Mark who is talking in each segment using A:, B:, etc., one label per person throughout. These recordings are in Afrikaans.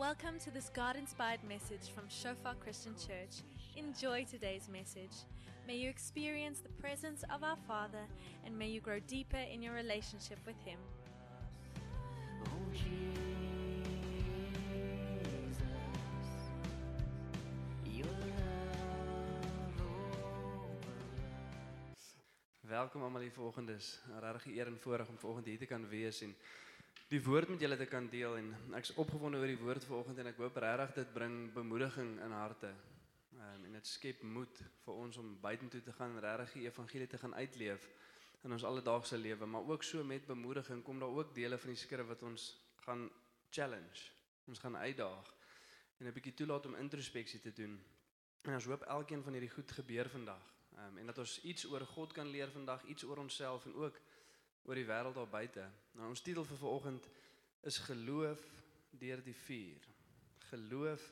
A: Welcome to this God inspired message from Shofar Christian Church. Enjoy today's message. May you experience the presence of our Father and may you grow deeper in your relationship with Him.
B: Welkom almal hier vanoggend. Regte eer en voorreg om vanoggend hier te die woord met julle te kan deel en ek's opgewonde oor die woord vanoggend en ek hoop regtig dit bring bemoediging in harte. Um, en dit skep moed vir ons om buitentoe te gaan regtig die evangelie te gaan uitleef in ons alledaagse lewe, maar ook so met bemoediging kom daar ook dele van die skrif wat ons gaan challenge. Ons gaan uitdaag en 'n bietjie toelaat om introspeksie te doen. En ons hoop elkeen van hierdie goed gebeur vandag. Ehm um, en dat ons iets oor God kan leer vandag, iets oor onsself en ook oor die wêreld daar buite. Nou ons titel vir vanoggend is geloof deur die vuur. Geloof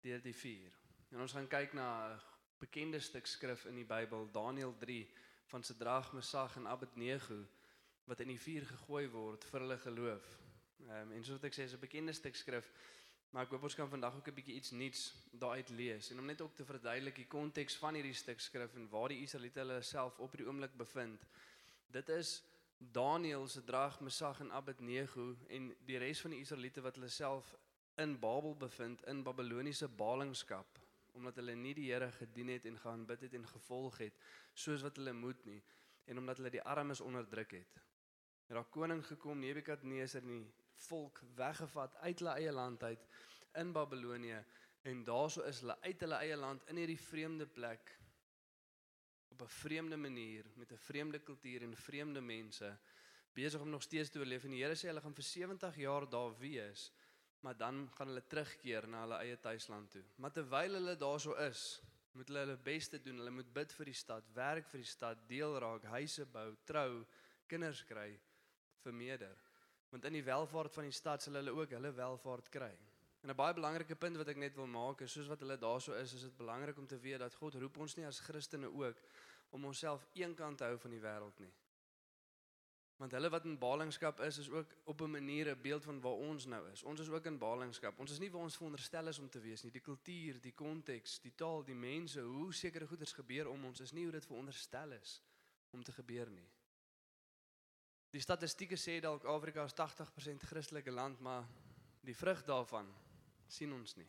B: deur die vuur. En ons gaan kyk na 'n bekende stuk skrif in die Bybel, Daniël 3 van Sadrag, Mesag en Abednego wat in die vuur gegooi word vir hulle geloof. Ehm um, en soos ek sê, is 'n bekende stuk skrif. Maar ek hoop ons kan vandag ook 'n bietjie iets nuuts daaruit lees en om net ook te verduidelik die konteks van hierdie stuk skrif en waar die Israeliete hulle self op die oomblik bevind. Dit is Daniël se drag, Mesag en Abednego en die res van die Israeliete wat hulle self in Babel bevind in Babiloniese ballingskap omdat hulle nie die Here gedien het en gaan bid het en gevolg het soos wat hulle moet nie en omdat hulle die armes onderdruk het. Het daar koning gekom Nebukadneser en die volk weggevat uit hulle eie land uit in Babilonië en daarso is hulle uit hulle eie land in hierdie vreemde plek op 'n vreemde manier met 'n vreemde kultuur en vreemde mense besig om nog steeds te oorleef en die Here sê hulle gaan vir 70 jaar daar wees maar dan gaan hulle terugkeer na hulle eie tuisland toe. Maar terwyl hulle daarso is moet hulle hulle bes te doen. Hulle moet bid vir die stad werk vir die stad deel raak huise bou trou kinders kry vermeerder. Want in die welvaart van die stad sal hulle ook hulle welvaart kry. En 'n baie belangrike punt wat ek net wil maak is soos wat hulle daarso is, is dit belangrik om te weet dat God roep ons nie as Christene ook om onsself eenkant te hou van die wêreld nie. Want hulle wat in ballingskap is, is ook op 'n manier 'n beeld van waar ons nou is. Ons is ook in ballingskap. Ons is nie waar ons veronderstel is om te wees nie. Die kultuur, die konteks, die taal, die mense, hoe sekere goeders gebeur om ons is nie hoe dit veronderstel is om te gebeur nie. Die statistieke sê dalk Afrika is 80% Christelike land, maar die vrug daarvan sien ons nie.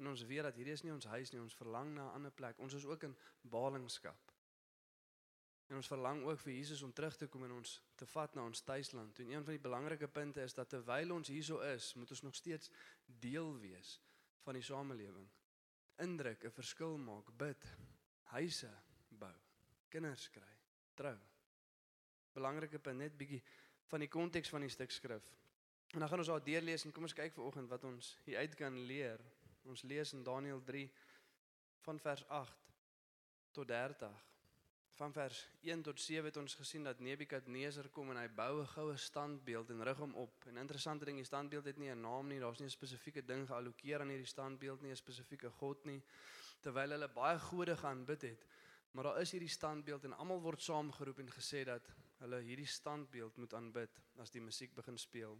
B: En ons weet dat hierdie is nie ons huis nie, ons verlang na 'n ander plek. Ons is ook in ballingskap. En ons verlang ook vir Jesus om terug te kom en ons te vat na ons tuisland. En een van die belangrike punte is dat terwyl ons hierso is, moet ons nog steeds deel wees van die samelewing. Indruk, 'n verskil maak, bid, huise bou, kinders kry, trou belangrike punt net bietjie van die konteks van die stuk skrif. En dan gaan ons daar deurlees en kom ons kyk vanoggend wat ons hier uit kan leer. Ons lees in Daniël 3 van vers 8 tot 30. Van vers 1 tot 7 het ons gesien dat Nebukadneser kom en hy bou 'n goue standbeeld en rig hom op. En interessante ding, die standbeeld het nie 'n naam nie, daar's nie 'n spesifieke ding geallokeer aan hierdie standbeeld nie, 'n spesifieke god nie, terwyl hulle baie gode gaan bid het. Maar daar is hierdie standbeeld en almal word saamgeroep en gesê dat hulle hierdie standbeeld moet aanbid as die musiek begin speel.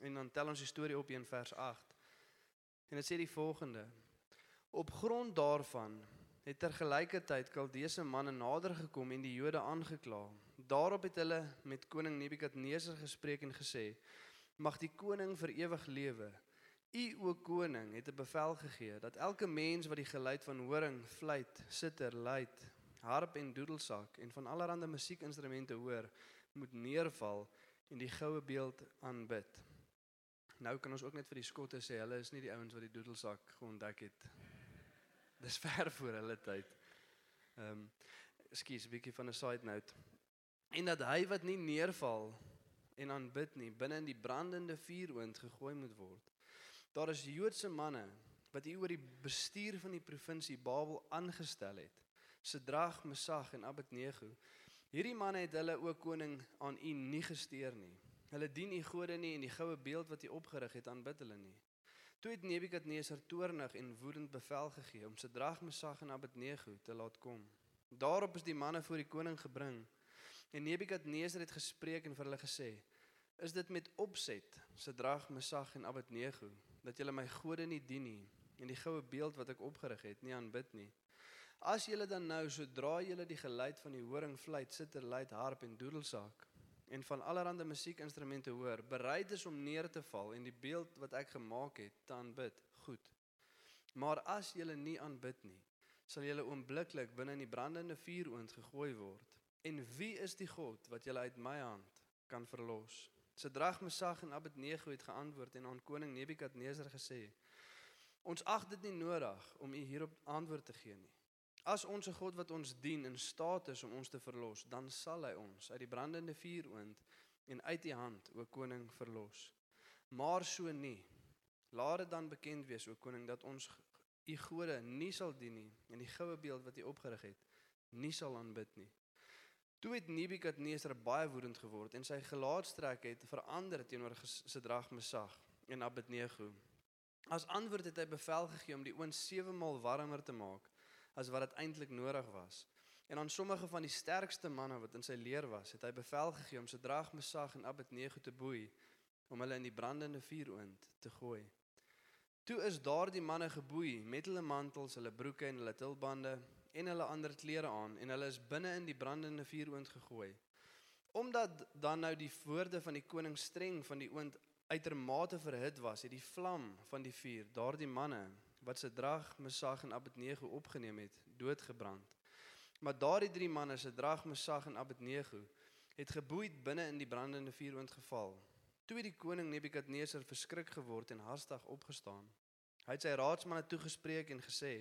B: En dan tel ons die storie op in vers 8. En dit sê die volgende: Op grond daarvan het tergelykertyd Kaldese manne nader gekom en die Jode aangekla. Daarop het hulle met koning Nebukadneser gespreek en gesê: Mag die koning vir ewig lewe. U o koning het 'n bevel gegee dat elke mens wat die geluid van horing, fluit, sitter, luit, harp en doedelsak en van allerlei musiekinstrumente hoor, moet neerval en die goue beeld aanbid. Nou kan ons ook net vir die skotte sê hulle is nie die ouens wat die doedelsak geontdek het. Dis ver voor hulle tyd. Ehm um, ekskuus 'n bietjie van 'n side note. En dat hy wat nie neerval en aanbid nie binne in die brandende vuuroond gegooi moet word. Daar is Joodse manne wat hier oor die bestuur van die provinsie Babel aangestel het. Sedrag, Mesag en Abednego. Hierdie manne het hulle ook koning aan u nie gesteer nie. Hulle dien u gode nie en die goue beeld wat u opgerig het aanbid hulle nie. Toe het Nebukadneser toornig en woedend bevel gegee om Sedrag, Mesag en Abednego te laat kom. Daarop is die manne voor die koning gebring. En Nebukadneser het gespreek en vir hulle gesê: Is dit met opset, Sidrag, Mesag en Abednego, dat julle my gode nie dien nie en die goue beeld wat ek opgerig het nie aanbid nie? As julle dan nou sodra julle die geluid van die horing, fluit, sitter, luit, harp en doedelsaak en van allerlei musiekinstrumente hoor, bereid is om neer te val en die beeld wat ek gemaak het te aanbid, goed. Maar as julle nie aanbid nie, sal julle oombliklik binne in die brandende vuuroond gegooi word. En wie is die God wat julle uit my hand kan verlos? Sidrag, Mesag en Abednego het geantwoord en aan koning Nebukadneser gesê: Ons ag dit nie nodig om u hierop antwoord te gee nie. As ons God wat ons dien in staat is om ons te verlos, dan sal hy ons uit die brandende vuuroond en uit die hand o koning verlos. Maar so nie. Laat dit dan bekend wees o koning dat ons u gode nie sal dien nie en die goue beeld wat u opgerig het nie sal aanbid nie. Toe het Nebukadneser baie woedend geword en sy gelaatstrek het verander teenoor Sidrag, Mesag en Abednego. As antwoord het hy bevel gegee om die oond 7 maal warmer te maak as wat dit eintlik nodig was. En aan sommige van die sterkste manne wat in sy leer was, het hy bevel gegee om Sidrag, Mesag en Abednego te boei om hulle in die brandende vuuroond te gooi. Toe is daardie manne geboei met hulle mantels, hulle broeke en hulle tulbande en hulle ander klere aan en hulle is binne in die brandende vuuroond gegooi. Omdat dan nou die woorde van die koning streng van die oond uitermate verhit was, het die vlam van die vuur daardie manne wat se drag Mesag en Abednego opgeneem het, doodgebrand. Maar daardie drie manne se drag Mesag en Abednego het geboei binne in die brandende vuuroond geval. Toe het die koning Nebukadneser verskrik geword en haastig opgestaan. Hy het sy raadsmanne toegespreek en gesê: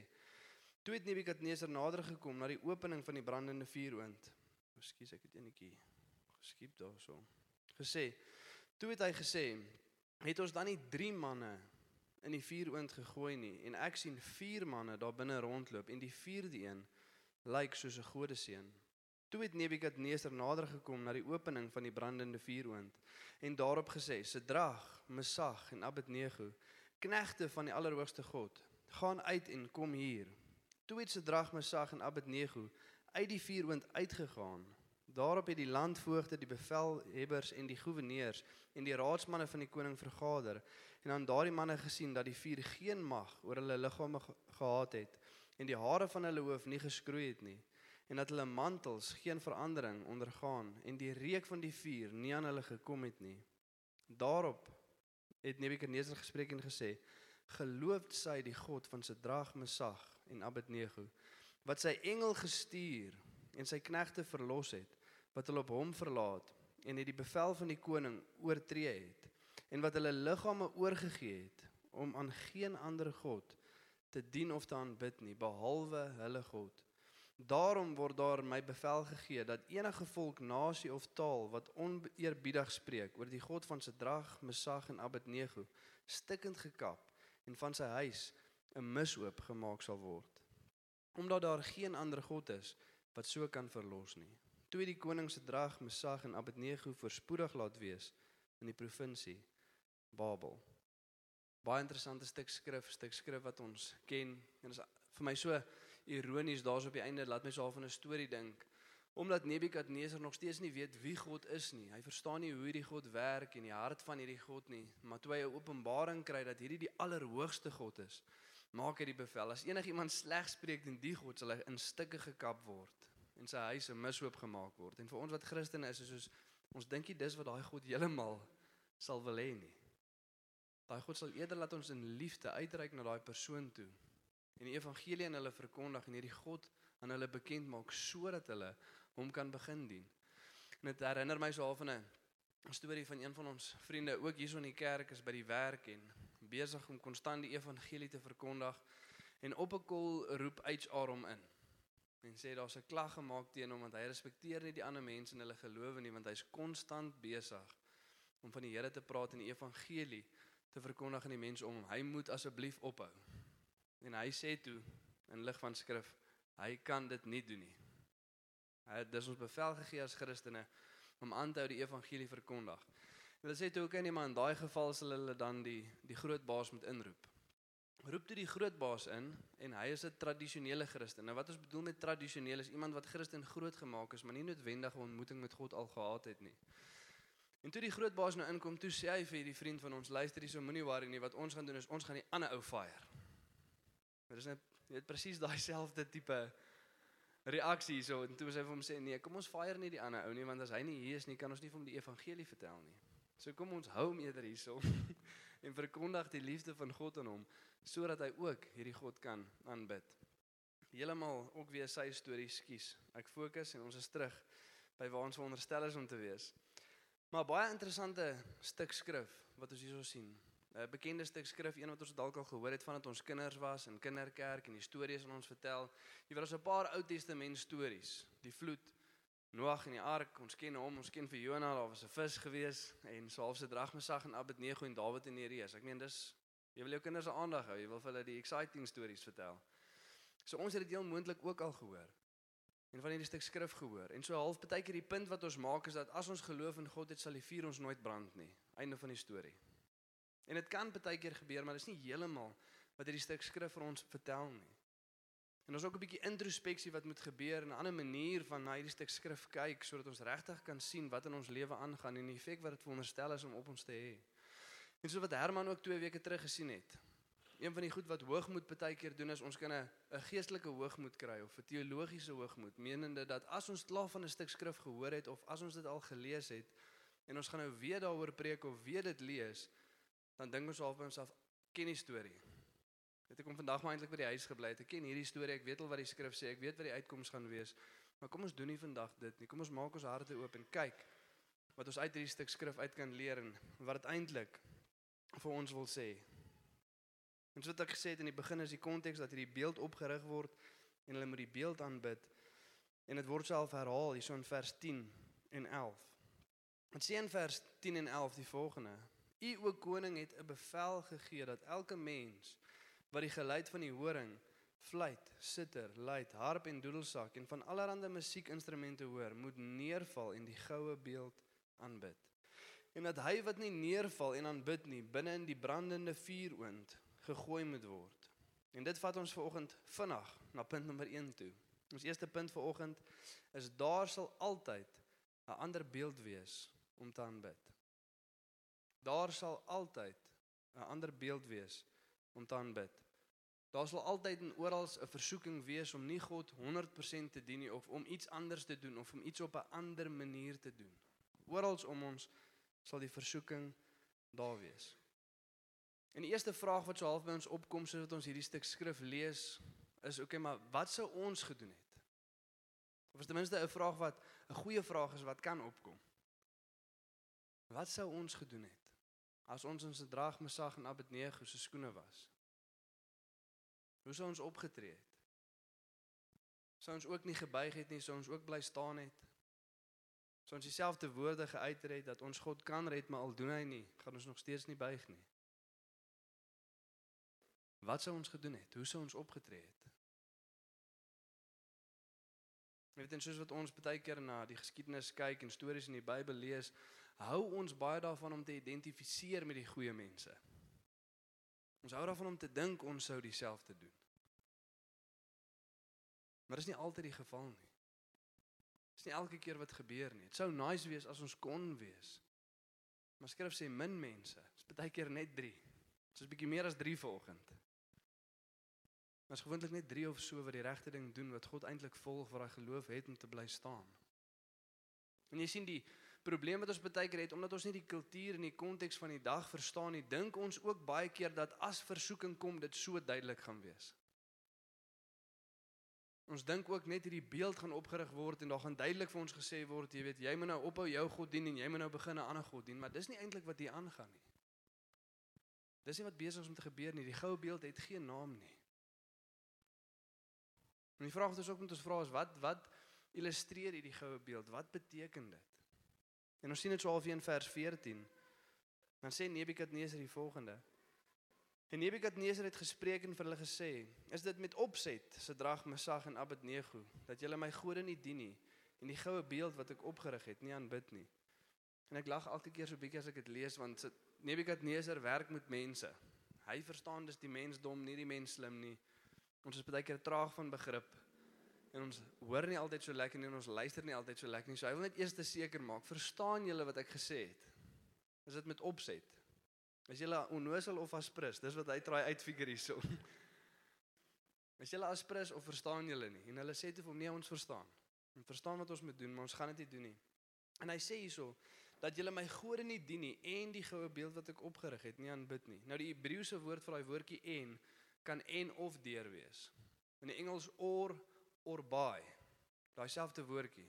B: Toe het Nebukadneser nader gekom na die opening van die brandende vuuroond. Ekskuus, ek het enetjie geskiep daarso. Gesê: Toe het hy gesê: "Het ons dan nie 3 manne in die vuuroond gegooi nie en ek sien 4 manne daar binne rondloop en die 4de een lyk soos 'n godeseun." Toe het Nebukadneser nader gekom na die opening van die brandende vuuroond en daarop gesê: "Sidrag, Mesag en Abednego, knegte van die Allerhoogste God, gaan uit en kom hier." Toe het Sidrag, Mesag en Abednego uit die vuuroond uitgegaan. Daarop het die landvoogde, die bevelhebbers en die goewerneurs en die raadsmanne van die koning vergader en aan daardie manne gesien dat die vuur geen mag oor hulle liggame gehad het en die hare van hulle hoof nie geskroei het nie en dat hulle mantels geen verandering ondergaan en die reuk van die vuur nie aan hulle gekom het nie. Daarop het Nebukadneser gespreek en gesê: "Geloofd sy die God van Sidrag, Mesag en Abednego wat sy engel gestuur en sy knegte verlos het wat hulle op hom verlaat en het die bevel van die koning oortree het en wat hulle liggame oorgegee het om aan geen ander god te dien of te aanbid nie behalwe hulle God." Daarom word daar my bevel gegee dat enige volk, nasie of taal wat oneerbiedig spreek oor die God van Sidrag, Mesag en Abednego, stikkend gekap en van sy huis 'n misoop gemaak sal word. Omdat daar geen ander God is wat so kan verlos nie. Toe die koning Sidrag, Mesag en Abednego voorspoedig laat wees in die provinsie Babel. Baie interessante stuk skrif, stuk skrif wat ons ken en is vir my so ironies daar's op die einde laat my so half van 'n storie dink. Omdat Nebukadneser nog steeds nie weet wie God is nie. Hy verstaan nie hoe hierdie God werk en die hart van hierdie God nie. Maar toe hy 'n openbaring kry dat hierdie die allerhoogste God is, maak hy die bevel as enigiemand sleg spreek teen die God sal hy in stukke gekap word en sy huis 'n mishoop gemaak word. En vir ons wat Christene is, is soos ons dink jy dis wat daai God heeltemal sal wil hê nie. Daai God sal eerder laat ons in liefde uitreik na daai persoon toe en die evangelie aan hulle verkondig en hierdie God aan hulle bekend maak sodat hulle hom kan begin dien. En dit herinner my so half van 'n storie van een van ons vriende ook hierso in die kerk is by die werk en besig om konstant die evangelie te verkondig en op 'n kol roep HR hom in. En sê daar's 'n klag gemaak teen hom want hy respekteer nie die ander mense en hulle gelowe nie want hy's konstant besig om van die Here te praat en die evangelie te verkondig aan die mense om hom. Hy moet asseblief ophou. En hy sê toe in lig van skrif, hy kan dit nie doen nie. Hy het dus ons bevel gegee as Christene om aan te hou die evangelie verkondig. Hulle sê toe ook in iemand in daai geval sal hulle dan die die groot baas moet inroep. Roep toe die groot baas in en hy is 'n tradisionele Christen. Nou wat ons bedoel met tradisioneel is iemand wat Christen groot gemaak is, maar nie noodwendig 'n ontmoeting met God al gehad het nie. En toe die groot baas nou inkom, toe sê hy vir hierdie vriend van ons, luister hierso, moenie worry nie, wat ons gaan doen is ons gaan die ander ou fire. Dit is net jy weet presies daai selfde tipe reaksie hierso en toe sê hy vir hom sê nee, kom ons fire nie die ander ou nie want as hy nie hier is nie, kan ons nie vir hom die evangelie vertel nie. So kom ons hou hom eerder hierso en verkondig die liefde van God aan hom sodat hy ook hierdie God kan aanbid. Heeltemal ook weer sy storie skuis. Ek fokus en ons is terug by waar ons veronderstel is om te wees. Maar baie interessante stuk skrif wat ons hierso sien. 'n Bekende stuk skrif, een wat ons dalk al gehoor het vandat ons kinders was in kinderkerk en die stories aan ons vertel. Jy weet ons 'n paar Ou Testament stories. Die vloed, Noag en die ark, ons ken hom, ons ken vir Jonah, daar was 'n vis gewees en half se Dragmesag en Abednego en Dawid en Nereus. Ek meen dis jy wil jou kinders se aandag hou, jy wil vir hulle die exciting stories vertel. So ons het dit heel moontlik ook al gehoor. En van hierdie stuk skrif gehoor. En so half baie keer die punt wat ons maak is dat as ons geloof in God het, sal die vuur ons nooit brand nie. Einde van die storie. En dit kan baie keer gebeur, maar dit is nie heeltemal wat hierdie stuk skrif vir ons vertel nie. En ons ook 'n bietjie introspeksie wat moet gebeur en 'n ander manier van na hierdie stuk skrif kyk sodat ons regtig kan sien wat in ons lewe aangaan en die effek wat dit veronderstel is om op ons te hê. En so wat Herman ook 2 weke terug gesien het. Een van die goed wat hoogmoed baie keer doen is ons kan 'n geestelike hoogmoed kry of 'n teologiese hoogmoed, menende dat as ons klaar van 'n stuk skrif gehoor het of as ons dit al gelees het en ons gaan nou weer daaroor preek of weer dit lees, dan dink ons al vir onsself ken die storie. Weet ek kom vandag maar eintlik by die huis gebly het. Ek ken hierdie storie, ek weet al wat die skrif sê, ek weet wat die uitkoms gaan wees. Maar kom ons doen nie vandag dit nie. Kom ons maak ons harte oop en kyk wat ons uit hierdie stuk skrif uit kan leer en wat dit eintlik vir ons wil sê. En soos ek gesê het in die begin is die konteks dat hierdie beeld opgerig word en hulle moet die beeld aanbid. En dit word self herhaal hierso in vers 10 en 11. Dit sê in vers 10 en 11 die volgende: U o koning het 'n bevel gegee dat elke mens wat die geluid van die horing, fluit, sitter, luit, harp en doedelsak en van allerlei musiekinstrumente hoor, moet neerval en die goue beeld aanbid. En dat hy wat nie neerval en aanbid nie, binne in die brandende vuuroond gegooi moet word. En dit vat ons vanoggend vinnig na punt nommer 1 toe. Ons eerste punt vanoggend is daar sal altyd 'n ander beeld wees om te aanbid. Daar sal altyd 'n ander beeld wees om te aanbid. Daar sal altyd en oral 'n versoeking wees om nie God 100% te dien nie of om iets anders te doen of om iets op 'n ander manier te doen. Oral om ons sal die versoeking daar wees. En die eerste vraag wat so half by ons opkom sodat ons hierdie stuk skrif lees is oké, okay, maar wat sou ons gedoen het? Of ten minste 'n vraag wat 'n goeie vraag is wat kan opkom. Wat sou ons gedoen het as ons ons gedrag Mesag en Abednego se skoene was? Hoe sou ons opgetree het? Sou ons ook nie gebuig het nie, sou ons ook bly staan het? Sou ons dieselfde woorde geuiter het dat ons God kan red, maar al doen hy nie, gaan ons nog steeds nie buig nie. Wat sou ons gedoen het? Hoe sou ons opgetree het? Weet en soos wat ons baie keer na die geskiedenis kyk en stories in die Bybel lees, hou ons baie daarvan om te identifiseer met die goeie mense. Ons hou daarvan om te dink ons sou dieselfde doen. Maar dit is nie altyd die geval nie. Dit is nie elke keer wat gebeur nie. Dit sou nice wees as ons kon wees. Maar skrif sê min mense. Dit is baie keer net 3. Dit is 'n bietjie meer as 3 vanoggend. Maar is gewoonlik net 3 of so wat die regte ding doen wat God eintlik volg wat hy geloof het om te bly staan. En jy sien die probleem wat ons baie keer het omdat ons nie die kultuur en die konteks van die dag verstaan nie, dink ons ook baie keer dat as versoeking kom dit so duidelik gaan wees. Ons dink ook net hierdie beeld gaan opgerig word en daar gaan duidelik vir ons gesê word, jy weet, jy moet nou ophou jou God dien en jy moet nou begin 'n ander God dien, maar dis nie eintlik wat hier aangaan nie. Dis nie wat besig is om te gebeur nie. Die goue beeld het geen naam nie. En die vraag wat ons ook moet ons vra is wat wat illustreer hierdie goue beeld? Wat beteken dit? En ons sien dit so half in vers 14. Dan sê Nebukadneser die volgende: En Nebukadneser het gespreek en vir hulle gesê: "Is dit met opset, Sadrag, Mesag en Abednego, dat julle my gode nie dien nie en die goue beeld wat ek opgerig het nie aanbid nie?" En ek lag elke keer so bietjie as ek dit lees want Nebukadneser werk met mense. Hy verstaan dis die mensdom, nie die mens slim nie. Ons is baie keer traag van begrip. En ons hoor nie altyd so lekker nie en ons luister nie altyd so lekker nie. So hy wil net eers te seker maak, verstaan julle wat ek gesê het? Is dit met opset? Is julle onnosel of aspris? Dis wat hy try uitfigure hierso. Is julle aspris of verstaan julle nie? En hulle sê toe vir hom nee, ons verstaan. Ons verstaan wat ons moet doen, maar ons gaan dit nie doen nie. En hy sê hierso dat julle my gode nie dien nie en die goue beeld wat ek opgerig het nie aanbid nie. Nou die Hebreëse woord vir daai woordjie en kan en of deur wees. In die Engels or or by. Daai selfde woordjie.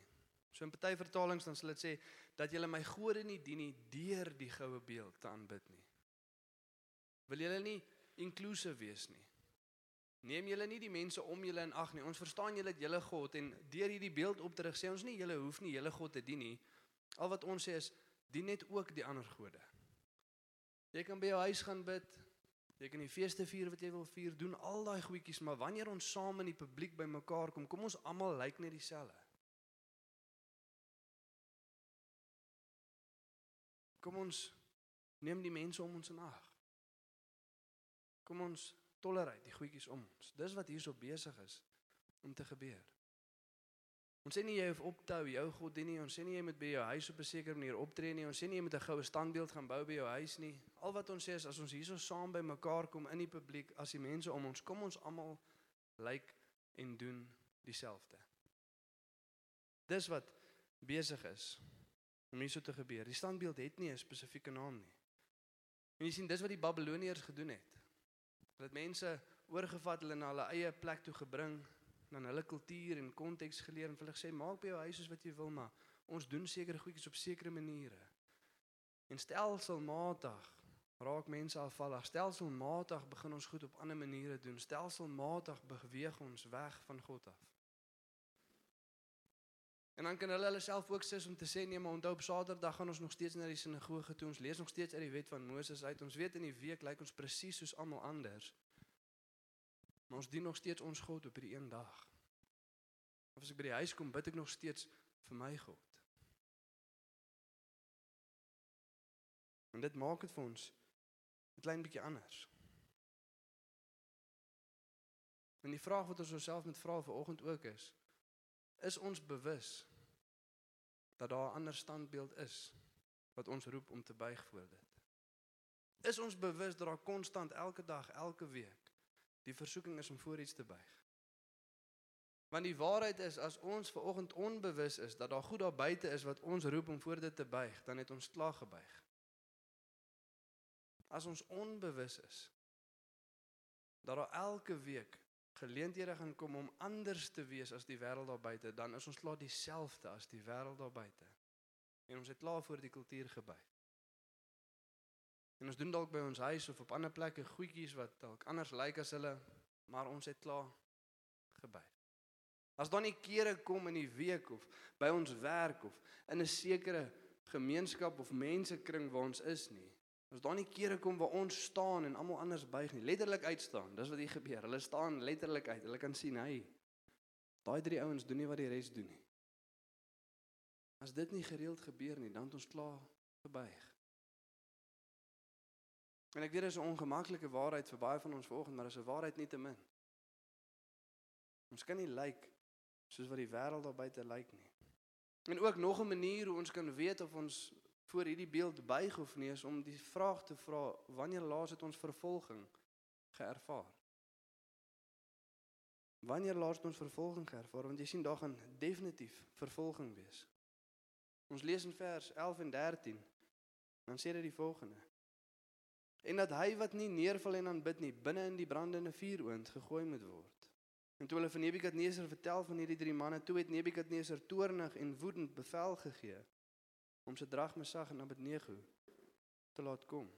B: So in party vertalings dan sal dit sê dat julle my gode nie dien nie deur die goue beeld te aanbid nie. Wil julle nie inklusief wees nie? Neem julle nie die mense om julle in ag nie. Ons verstaan julle het julle God en deur hierdie beeld op te rig sê ons nie julle hoef nie julle God te dien nie. Al wat ons sê is dien net ook die ander gode. Jy kan by jou huis gaan bid. Jy kan die feeste vier wat jy wil vier, doen al daai goedjies, maar wanneer ons saam in die publiek bymekaar kom, kom ons almal lyk net dieselfde. Kom ons neem die mense om ons in ag. Kom ons tolereer die goedjies om ons. Dis wat hierso besig is om te gebeur. Ons sê nie jy hoef op te hou jou God dien nie. Ons sê nie jy moet by jou huis op 'n sekere manier optree nie. Ons sê nie jy moet 'n goue standbeeld gaan bou by jou huis nie. Al wat ons sê is as ons hierso saam by mekaar kom in die publiek, as die mense om ons kom ons almal lyk en doen dieselfde. Dis wat besig is om hierso te gebeur. Die standbeeld het nie 'n spesifieke naam nie. En jy sien dis wat die Babiloniërs gedoen het. Hulle het mense oorgevat, hulle na hulle eie plek toe gebring dan hulle kultuur en konteks geleer en hulle gesê maak by jou huis soos wat jy wil maar ons doen sekere goedjies op sekere maniere. En stelselmatig raak mense afvallig. Stelselmatig begin ons goed op ander maniere doen. Stelselmatig beweeg ons weg van God af. En dan kan hulle hulle self ook sis om te sê nee, maar onthou op Saterdag gaan ons nog steeds na die sinagoge toe. Ons lees nog steeds uit die wet van Moses uit. Ons weet in die week lyk ons presies soos almal anders. Maar ons dien nog steeds ons God op hierdie een dag. Of as ek by die huis kom, bid ek nog steeds vir my God. En dit maak dit vir ons 'n klein bietjie anders. En die vraag wat ons osself moet vra vanoggend ook is: is ons bewus dat daar 'n ander standbeeld is wat ons roep om te buig voor dit? Is ons bewus dat daar konstant elke dag, elke week Die versoeking is om voor iets te buig. Want die waarheid is as ons ver oggend onbewus is dat daar goed daar buite is wat ons roep om voor dit te buig, dan het ons klaar gebuig. As ons onbewus is dat daar elke week geleenthede gaan kom om anders te wees as die wêreld daar buite, dan is ons klaar dieselfde as die wêreld daar buite. En ons het klaar voor die kultuur gebuig. En ons doen dalk by ons huis of op ander plekke goedjies wat dalk anders lyk as hulle, maar ons het klaar gebuig. As dan nie kere kom in die week of by ons werk of in 'n sekere gemeenskap of mensekring waar ons is nie. As dan nie kere kom waar ons staan en almal anders buig nie, letterlik uitstaan. Dis wat hier gebeur. Hulle staan letterlik uit. Hulle kan sien hy daai drie ouens doen nie wat die res doen nie. As dit nie gereeld gebeur nie, dan het ons klaar gebuig. En ek weet dit is 'n ongemaklike waarheid vir baie van ons vanoggend, maar dit is 'n waarheid nie te min. Ons kan nie lyk soos wat die wêreld daar buite lyk nie. En ook nog 'n manier hoe ons kan weet of ons voor hierdie beeld buig of nie is om die vraag te vra wanneer laas het ons vervolging geervaar? Wanneer laas het ons vervolging geervaar? Want jy sien daar gaan definitief vervolging wees. Ons lees in vers 11 en 13. Dan sê dit die volgende: en dat hy wat nie neerval en aanbid nie binne in die brandende vuuroond gegooi moet word. En toe hulle van Nebukadneser vertel van hierdie drie manne, toe het Nebukadneser toornig en woedend bevel gegee om sy dragmesag en Abednego te laat kom.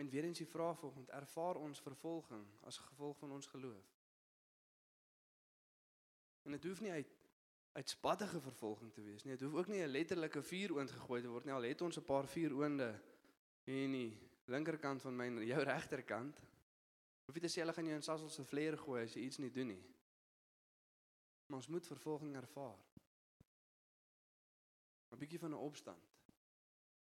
B: En weer eens die vraag volgens ervaar ons vervolging as gevolg van ons geloof. En dit hoef nie uit uitspattige vervolging te wees nie. Dit hoef ook nie 'n letterlike vuuroond gegooi te word nie. Al het ons 'n paar vuuroonde en nie linkerkant van my en jou regterkant. Hoef jy te sê hulle gaan jou in Sassel se vleier gooi as jy iets nie doen nie. Maar ons moet vervolging ervaar. 'n bietjie van 'n opstand.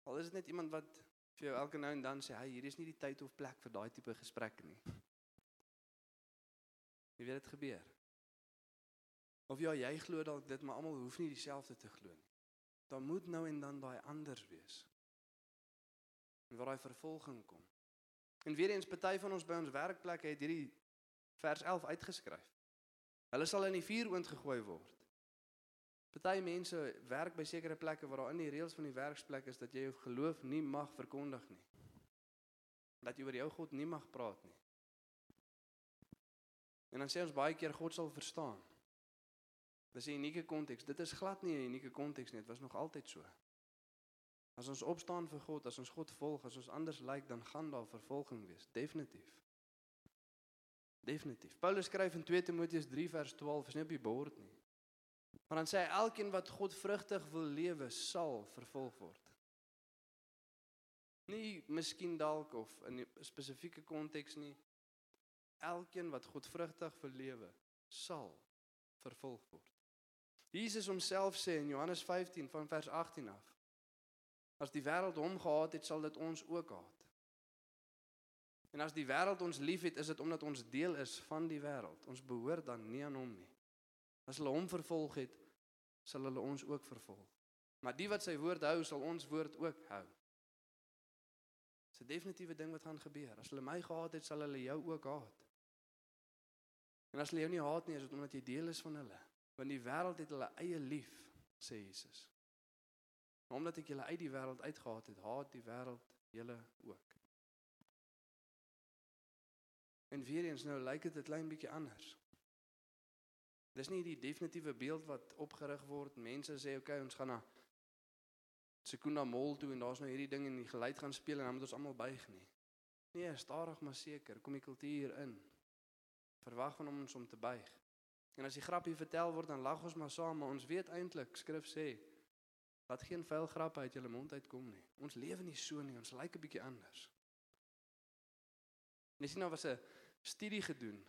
B: Al is dit net iemand wat vir jou elke nou en dan sê, "Hey, hier is nie die tyd of plek vir daai tipe gesprekke nie." Jy weet dit gebeur. Of ja, jy glo dalk dit, maar almal hoef nie dieselfde te glo nie. Daar moet nou en dan daai anders wees. En waar daai vervolging kom. En weer eens party van ons by ons werkplekke het hierdie vers 11 uitgeskryf. Hulle sal in die vuuroond gegooi word. Party mense werk by sekere plekke waar daar in die reëls van die werksplek is dat jy jou geloof nie mag verkondig nie. Dat jy oor jou God nie mag praat nie. En dan sê ons baie keer God sal verstaan. Dis 'n unieke konteks. Dit is glad nie 'n unieke konteks nie. Dit was nog altyd so. As ons opstaan vir God, as ons God volg, as ons anders lyk, dan gaan daar vervolging wees, definitief. Definitief. Paulus skryf in 2 Timoteus 3 vers 12, is nie op die bord nie. Maar dan sê hy elkeen wat God vrugtig wil lewe, sal vervolg word. Nie miskien dalk of in 'n spesifieke konteks nie. Elkeen wat God vrugtig wil lewe, sal vervolg word. Jesus homself sê in Johannes 15 van vers 18 af. As die wêreld hom gehaat het, sal dit ons ook haat. En as die wêreld ons liefhet, is dit omdat ons deel is van die wêreld. Ons behoort dan nie aan hom nie. As hulle hom vervolg het, sal hulle ons ook vervolg. Maar die wat sy woord hou, sal ons woord ook hou. Dis 'n definitiewe ding wat gaan gebeur. As hulle my gehaat het, sal hulle jou ook haat. En as hulle jou nie haat nie, is dit omdat jy deel is van hulle. Want die wêreld het hulle eie lief, sê Jesus. Maar omdat ek julle uit die wêreld uitgehaat het, haat die wêreld julle ook. En weer eens nou lyk dit 'n klein bietjie anders. Dis nie die definitiewe beeld wat opgerig word. Mense sê, "Oké, okay, ons gaan na Sekunda Mall toe en daar's nou hierdie ding en die geluid gaan speel en dan moet ons almal buig nie." Nee, stadig maar seker, kom die kultuur in. Verwag van ons om te buig. En as die grappie vertel word, dan lag ons maar saam, maar ons weet eintlik, skrif sê, laat geen vuil grappe uit julle mond uitkom nie. Ons lewe nie so nie, ons lyk 'n bietjie anders. Net sien nou was 'n studie gedoen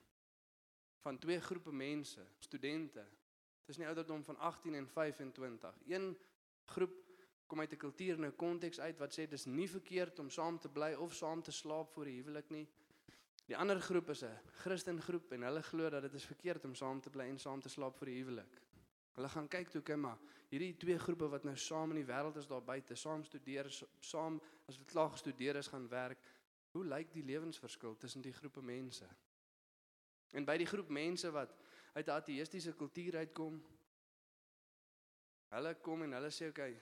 B: van twee groepe mense, studente. Dit is nie ouderdom van 18 en 25. Een groep kom uit 'n kultuur en 'n konteks uit wat sê dis nie verkeerd om saam te bly of saam te slaap voor die huwelik nie. Die ander groep is 'n Christen groep en hulle glo dat dit is verkeerd om saam te bly en saam te slaap voor die huwelik. Hulle gaan kyk toe kyk maar hierdie twee groepe wat nou saam in die wêreld is daar buite, saam studeer, saam as hulle klaar gestudeer is gaan werk. Hoe lyk die lewensverskil tussen die groepe mense? En by die groep mense wat uit 'n ateïstiese kultuur uitkom, hulle kom en hulle sê okay,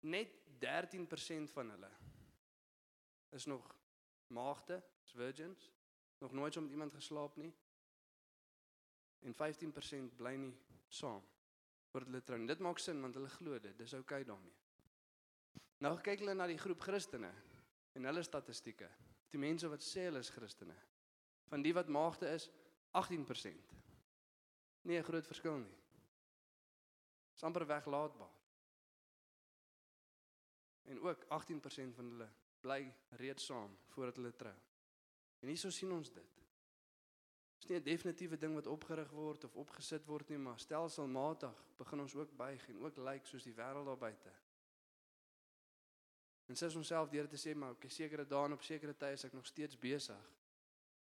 B: net 13% van hulle is nog maagde, is virgins, nog nooit so met iemand geslaap nie. En 15% bly nie saam voor hulle trou. Dit maak sin want hulle glo dit, dis okay daarmee. Nou kyk hulle na die groep Christene en hulle statistieke. Die mense wat sê hulle is Christene. Van die wat maagde is, 18%. Nie 'n groot verskil nie. Dis amper weglaatbaar. En ook 18% van hulle bly reeds saam voordat hulle trou. En hieso sien ons dit. Dis nie 'n definitiewe ding wat opgerig word of opgesit word nie, maar stelselmatig begin ons ook buig en ook lyk like soos die wêreld daar buite. En sê ons self deur te sê maar op sekere dae en op sekere tye is ek nog steeds besig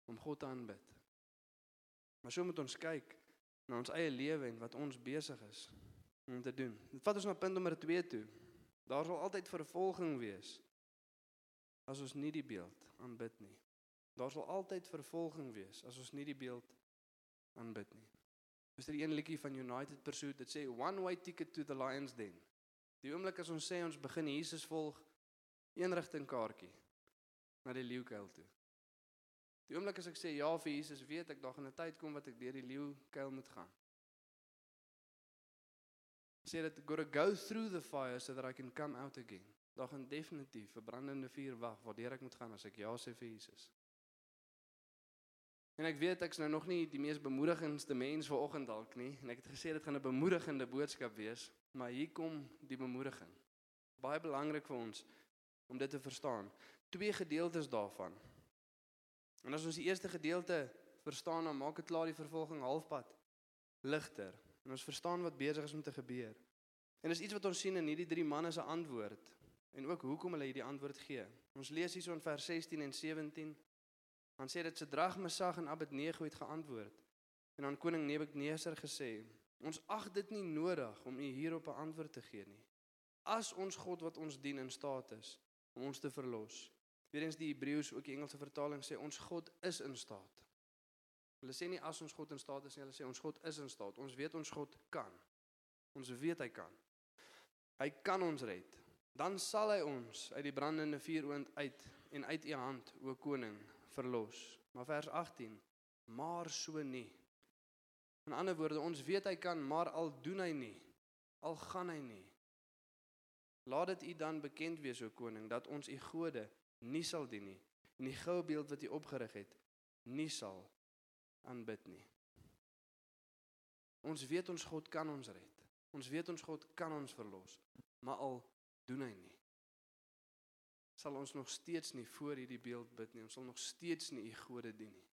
B: om God te aanbid. Maar so moet ons kyk na ons eie lewe en wat ons besig is om te doen. Dit vat ons na punt nommer 2 toe. Daar sal altyd vervolging wees as ons nie die beeld aanbid nie. Daar sal altyd vervolging wees as ons nie die beeld aanbid nie. Is daar er 'n liedjie van United Pursuit wat sê one way ticket to the lions den. Die oomblik as ons sê ons begin Jesus volg, een rigting kaartjie na die leeukuil toe. Die oomblik as ek sê ja vir Jesus, weet ek daar gaan 'n tyd kom wat ek deur die leeukuil moet gaan. Sê dat got to go through the fire so that I can come out again. Daar gaan definitief 'n brandende vuur wag waardeur ek moet gaan as ek ja sê vir Jesus. En ek weet ek's nou nog nie die mees bemoedigendste mens vir oggend dalk nie en ek het gesê dit gaan 'n bemoedigende boodskap wees, maar hier kom die bemoediging. Baie belangrik vir ons om dit te verstaan. Twee gedeeltes daarvan En as ons die eerste gedeelte verstaan, dan maak dit klaar die vervolging halfpad ligter. En ons verstaan wat besig is om te gebeur. En dis iets wat ons sien in hierdie drie manne se antwoord en ook hoekom hulle hierdie antwoord gee. Ons lees hierso in vers 16 en 17. Dan sê dit se Drag Mesag en Abednego het geantwoord en aan koning Nebukadneser gesê: Ons ag dit nie nodig om U hierop 'n antwoord te gee nie. As ons God wat ons dien in staat is om ons te verlos. Weerens die Hebreëus ook die Engelse vertaling sê ons God is in staat. Hulle sê nie as ons God in staat is nie, hulle sê ons God is in staat. Ons weet ons God kan. Ons weet hy kan. Hy kan ons red. Dan sal hy ons uit die brandende vuuroond uit en uit u hand, o koning, verlos. Maar vers 18, maar so nie. In ander woorde, ons weet hy kan, maar al doen hy nie, al gaan hy nie. Laat dit u dan bekend wees o koning dat ons u gode nie sal dien nie en die goue beeld wat u opgerig het nie sal aanbid nie. Ons weet ons God kan ons red. Ons weet ons God kan ons verlos, maar al doen hy nie. Sal ons nog steeds nie voor hierdie beeld bid nie. Ons sal nog steeds nie u gode dien nie.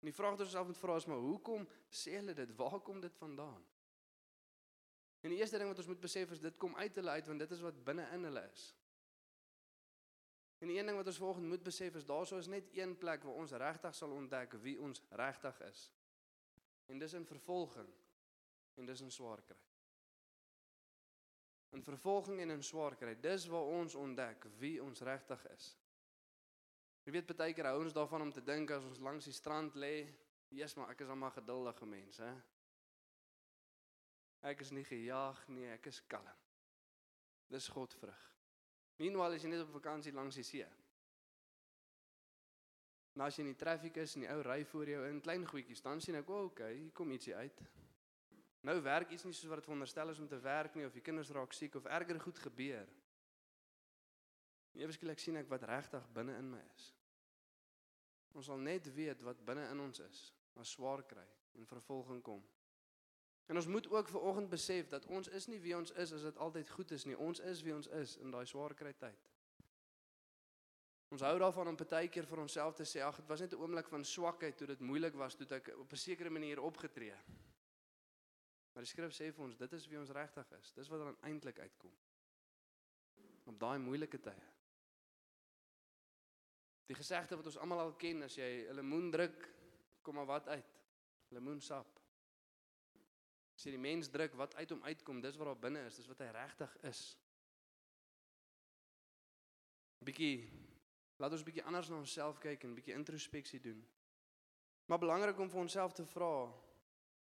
B: En die vraag wat ons self moet vra is maar hoekom sê hulle dit? Waar kom dit vandaan? En die eerste ding wat ons moet besef is dit kom uit hulle uit want dit is wat binne in hulle is. En die een ding wat ons volgens moet besef is daarso is net een plek waar ons regtig sal ontdek wie ons regtig is. En dis in vervolging en dis in swaar kry. In vervolging en in swaar kry, dis waar ons ontdek wie ons regtig is. Jy weet baie keer hou ons daarvan om te dink as ons langs die strand lê, Jesus maar ek is almal geduldige mens, hè. Ek is nie gejaag nie, ek is kalm. Dis God vrug. Meanwhile as jy net op vakansie langs die see. Nou as jy in die traffic is en die ou ry voor jou in klein goedjies, dan sien ek, "O, okay, hier kom ietsie uit." Nou werk iets nie soos wat dit veronderstel is om te werk nie of die kinders raak siek of erger goed gebeur. Ewe skielik sien ek wat regtig binne in my is. Ons sal net weet wat binne in ons is as swaar kry en vervolging kom. En ons moet ook ver oggend besef dat ons is nie wie ons is as dit altyd goed is nie. Ons is wie ons is in daai swaar kry tyd. Ons hou daarvan om baie keer vir onsself te sê ag dit was net 'n oomblik van swakheid toe dit moeilik was toe ek op 'n sekere manier opgetree. Maar die skrif sê vir ons dit is wie ons regtig is. Dis wat dan eintlik uitkom. Op daai moeilike tye. Die gesegde wat ons almal al ken as jy 'n lemoen druk, kom maar wat uit. Lemoensap. As jy die mens druk wat uit hom uitkom, dis wat daar binne is, dis wat hy regtig is. Bietjie laat ons bietjie anders na onsself kyk en bietjie introspeksie doen. Maar belangrik om vir onsself te vra,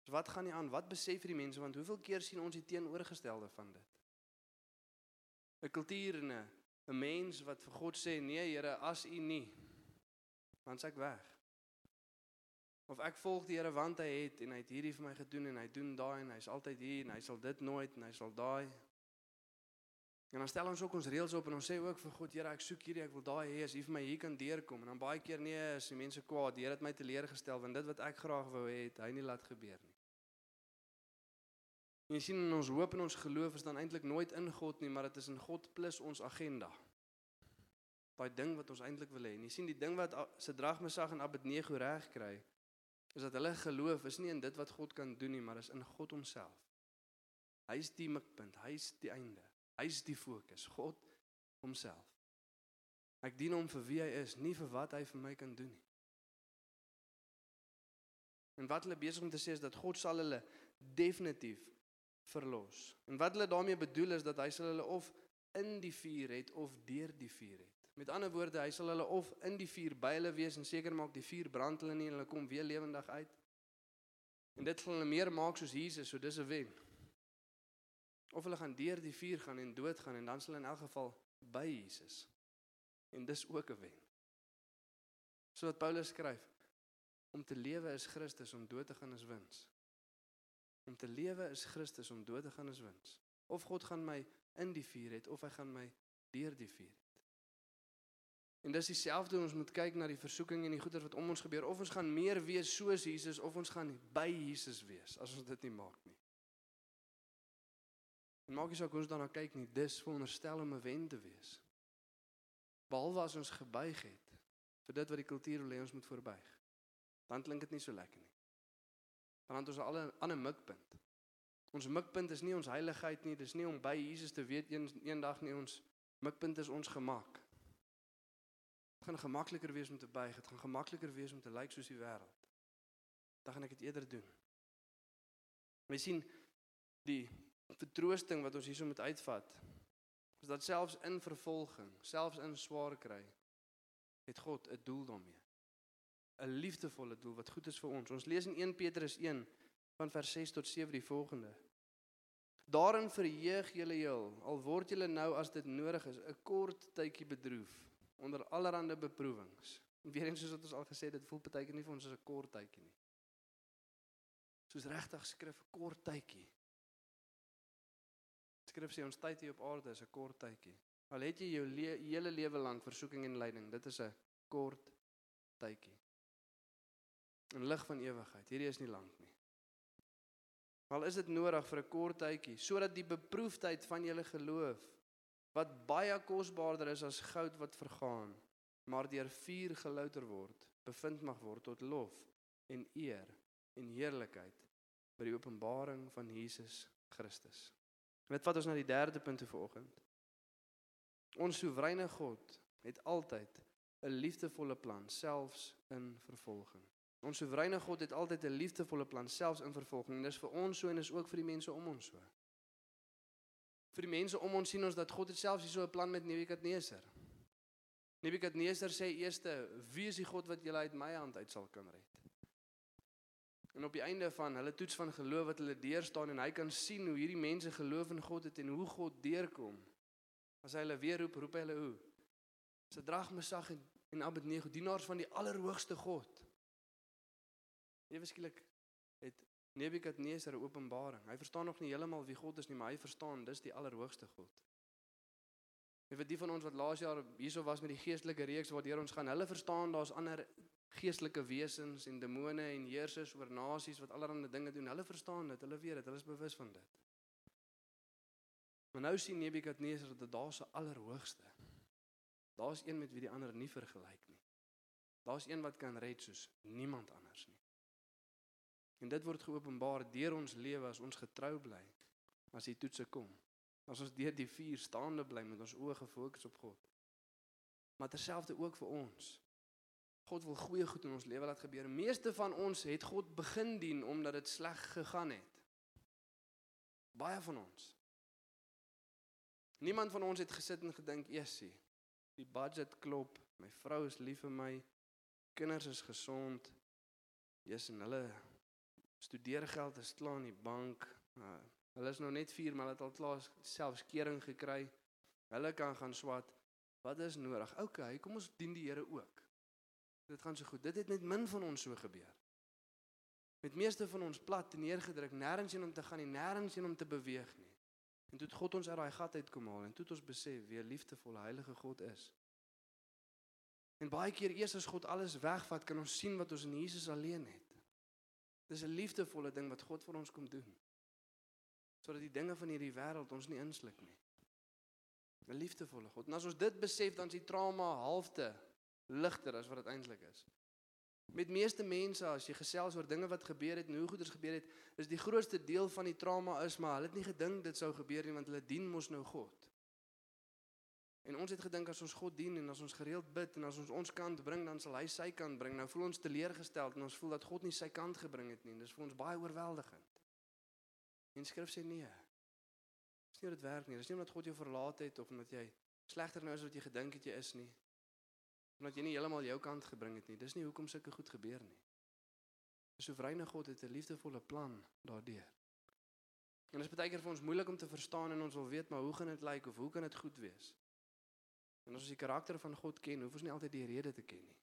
B: is wat gaan nie aan? Wat besef hierdie mense want hoeveel keer sien ons die teenoorgestelde van dit? 'n Kultuur en 'n 'n mens wat vir God sê, "Nee Here, as U nie, dan s'ek weg." Of ek volg die Here want hy het en hy het hierdie vir my gedoen en hy doen daai en hy's altyd hier en hy sal dit nooit en hy sal daai. En dan stel ons ook ons reëls op en ons sê ook vir God, Here, ek soek hierdie, ek wil daai hê as U vir my hier kan deurkom. En dan baie keer nee, as die mense kwaad, die Here het my teleurgestel want dit wat ek graag wou hê, het hy nie laat gebeur nie. En jy sien in ons hoop en ons geloof is dan eintlik nooit in God nie, maar dit is in God plus ons agenda. Daai ding wat ons eintlik wil hê. En jy sien die ding wat Sidrag, Mesach en Abednego reg kry, is dat hulle geloof is nie in dit wat God kan doen nie, maar is in God homself. Hy is die mikpunt, hy is die einde. Hy is die fokus, God homself. Ek dien hom vir wie hy is, nie vir wat hy vir my kan doen nie. En wat hulle besig om te sê is dat God sal hulle definitief verlos. En wat hulle daarmee bedoel is dat hy sal hulle of in die vuur het of deur die vuur het. Met ander woorde, hy sal hulle of in die vuur by hulle wees en seker maak die vuur brand hulle nie en hulle kom weer lewendig uit. En dit gaan hulle meer maak soos Jesus, so dis 'n wen. Of hulle gaan deur die vuur gaan en doodgaan en dan sal in elk geval by Jesus. En dis ook 'n wen. So wat Paulus skryf, om te lewe is Christus, om dood te gaan is wins. Om te lewe is Christus, om dood te gaan is wins. Of God gaan my in die vuur het of hy gaan my deur die vuur het. En dis dieselfde ons moet kyk na die versoeking en die goeie wat om ons gebeur of ons gaan meer wees soos Jesus of ons gaan by Jesus wees as ons dit nie maak nie. En maak nie saak hoe ons daarna kyk nie, dis veronderstel om 'n wen te wees. Behalwe as ons gebuig het vir dit wat die kultuur wil hê ons moet verbuig. Dan klink dit nie so lekker nie. Dan het ons al 'n ander mikpunt. Ons mikpunt is nie ons heiligheid nie, dis nie om by Jesus te weet een eendag nie ons mikpunt is ons gemak. Dit gaan gemakliker wees om te buig, dit gaan gemakliker wees om te lyk soos die wêreld. Dan gaan ek dit eerder doen. Jy sien, die vertroosting wat ons hierso moet uitvat is dat selfs in vervolging, selfs in swaar kry, het God 'n doel daarmee. 'n Liefdevolle doel wat goed is vir ons. Ons lees in 1 Petrus 1 van vers 6 tot 7 die volgende. Daarin verheug julle heel, al word julle nou as dit nodig is, 'n kort tydjie bedroef onder allerlei beproewings. En weer eens soos wat ons al gesê het, dit voel partykeer nie vir ons as 'n kort tydjie nie. Soos regtig skrif 'n kort tydjie. Skrif sê ons tyd hier op aarde is 'n kort tydjie. Al het jy jou le hele lewe lank versoeking en lyding, dit is 'n kort tydjie. 'n Lig van ewigheid. Hierdie is nie lank nie. Wel is dit nodig vir 'n kort tydjie sodat die beproefdheid van julle geloof wat baie kosbaarder is as goud wat vergaan, maar deur vuur gelouter word, bevind mag word tot lof en eer en heerlikheid by die openbaring van Jesus Christus. En dit vat ons na die derde punt te vanoggend. Ons soewereine God het altyd 'n liefdevolle plan selfs in vervolging. Ons soewereine God het altyd 'n liefdevolle plan selfs in vervolging en dis vir ons so en dis ook vir die mense om ons so. Vir die mense om ons sien ons dat God het selfs hierso 'n plan met Nebukadneser. Nebukadneser sê eerste, wie is die God wat julle uit my hand uit sal kan red? En op die einde van hulle toets van geloof wat hulle deurstaan en hy kan sien hoe hierdie mense geloof in God het en hoe God deurkom. As hy hulle weer roep, roep hy hulle hoe? Sadrag, Mesach en Abednego, dienaars van die allerhoogste God. Ewe skielik het Nebukadneser 'n openbaring. Hy verstaan nog nie heeltemal wie God is nie, maar hy verstaan dis die allerhoogste God. Jy weet die van ons wat laas jaar hierso was met die geestelike reeks waardeur ons gaan, hulle verstaan daar's ander geestelike wesens en demone en heersers oor nasies wat allerlei dinge doen. Hulle verstaan dit, hulle weet dit, hulle is bewus van dit. Maar nou sien Nebukadneser dat daar's 'n allerhoogste. Daar's een met wie die ander nie vergelyk nie. Daar's een wat kan red soos niemand anders nie. En dit word geopenbaar deur ons lewe as ons getrou bly as die toetse kom. As ons deur die vuur staande bly met ons oë gefokus op God. Maar terselfdertyd ook vir ons. God wil goeie goed in ons lewe laat gebeur. Meeste van ons het God begin dien omdat dit sleg gegaan het. Baie van ons. Niemand van ons het gesit en gedink, "Jessie, die budget klop, my vrou is lief vir my, kinders is gesond, jy's en hulle studeergeld is klaar in die bank. Uh, hulle is nou net 4, maar hulle het al klaar selfs kering gekry. Hulle kan gaan swat. Wat is nodig? OK, kom ons dien die Here ook. Dit gaan so goed. Dit het met min van ons so gebeur. Met meeste van ons plat neergedruk, nêrens heen om te gaan nie, nêrens heen om te beweeg nie. En toe het God ons uit daai gat uitkom haal en toe het ons besef wie 'n liefdevolle heilige God is. En baie keer eers as God alles wegvat, kan ons sien wat ons in Jesus alleen het. Dis 'n liefdevolle ding wat God vir ons kom doen. Sodat die dinge van hierdie wêreld ons nie insluk nie. 'n Liefdevolle God. En as ons dit besef, dan is die trauma halfte ligter as wat dit eintlik is. Met meeste mense as jy gesels oor dinge wat gebeur het en hoe goeders gebeur het, is die grootste deel van die trauma is maar hulle het nie gedink dit sou gebeur nie want hulle dien mos nou God. En ons het gedink as ons God dien en as ons gereeld bid en as ons ons kant bring dan sal hy sy kant bring. Nou voel ons teleurgesteld en ons voel dat God nie sy kant gebring het nie. Dis vir ons baie oorweldigend. En skrif sê nee. Dis nie hoe dit werk nie. Dis nie omdat God jou verlaat het of omdat jy slegter nou is wat jy gedink het jy is nie omdat jy nie heeltemal jou kant gebring het nie. Dis nie hoekom sulke goed gebeur nie. Die soewereine God het 'n liefdevolle plan daardeur. En dit is baie keer vir ons moeilik om te verstaan en ons wil weet maar hoe gaan dit lyk of hoe kan dit goed wees? En as ons die karakter van God ken, hoef ons nie altyd die rede te ken nie.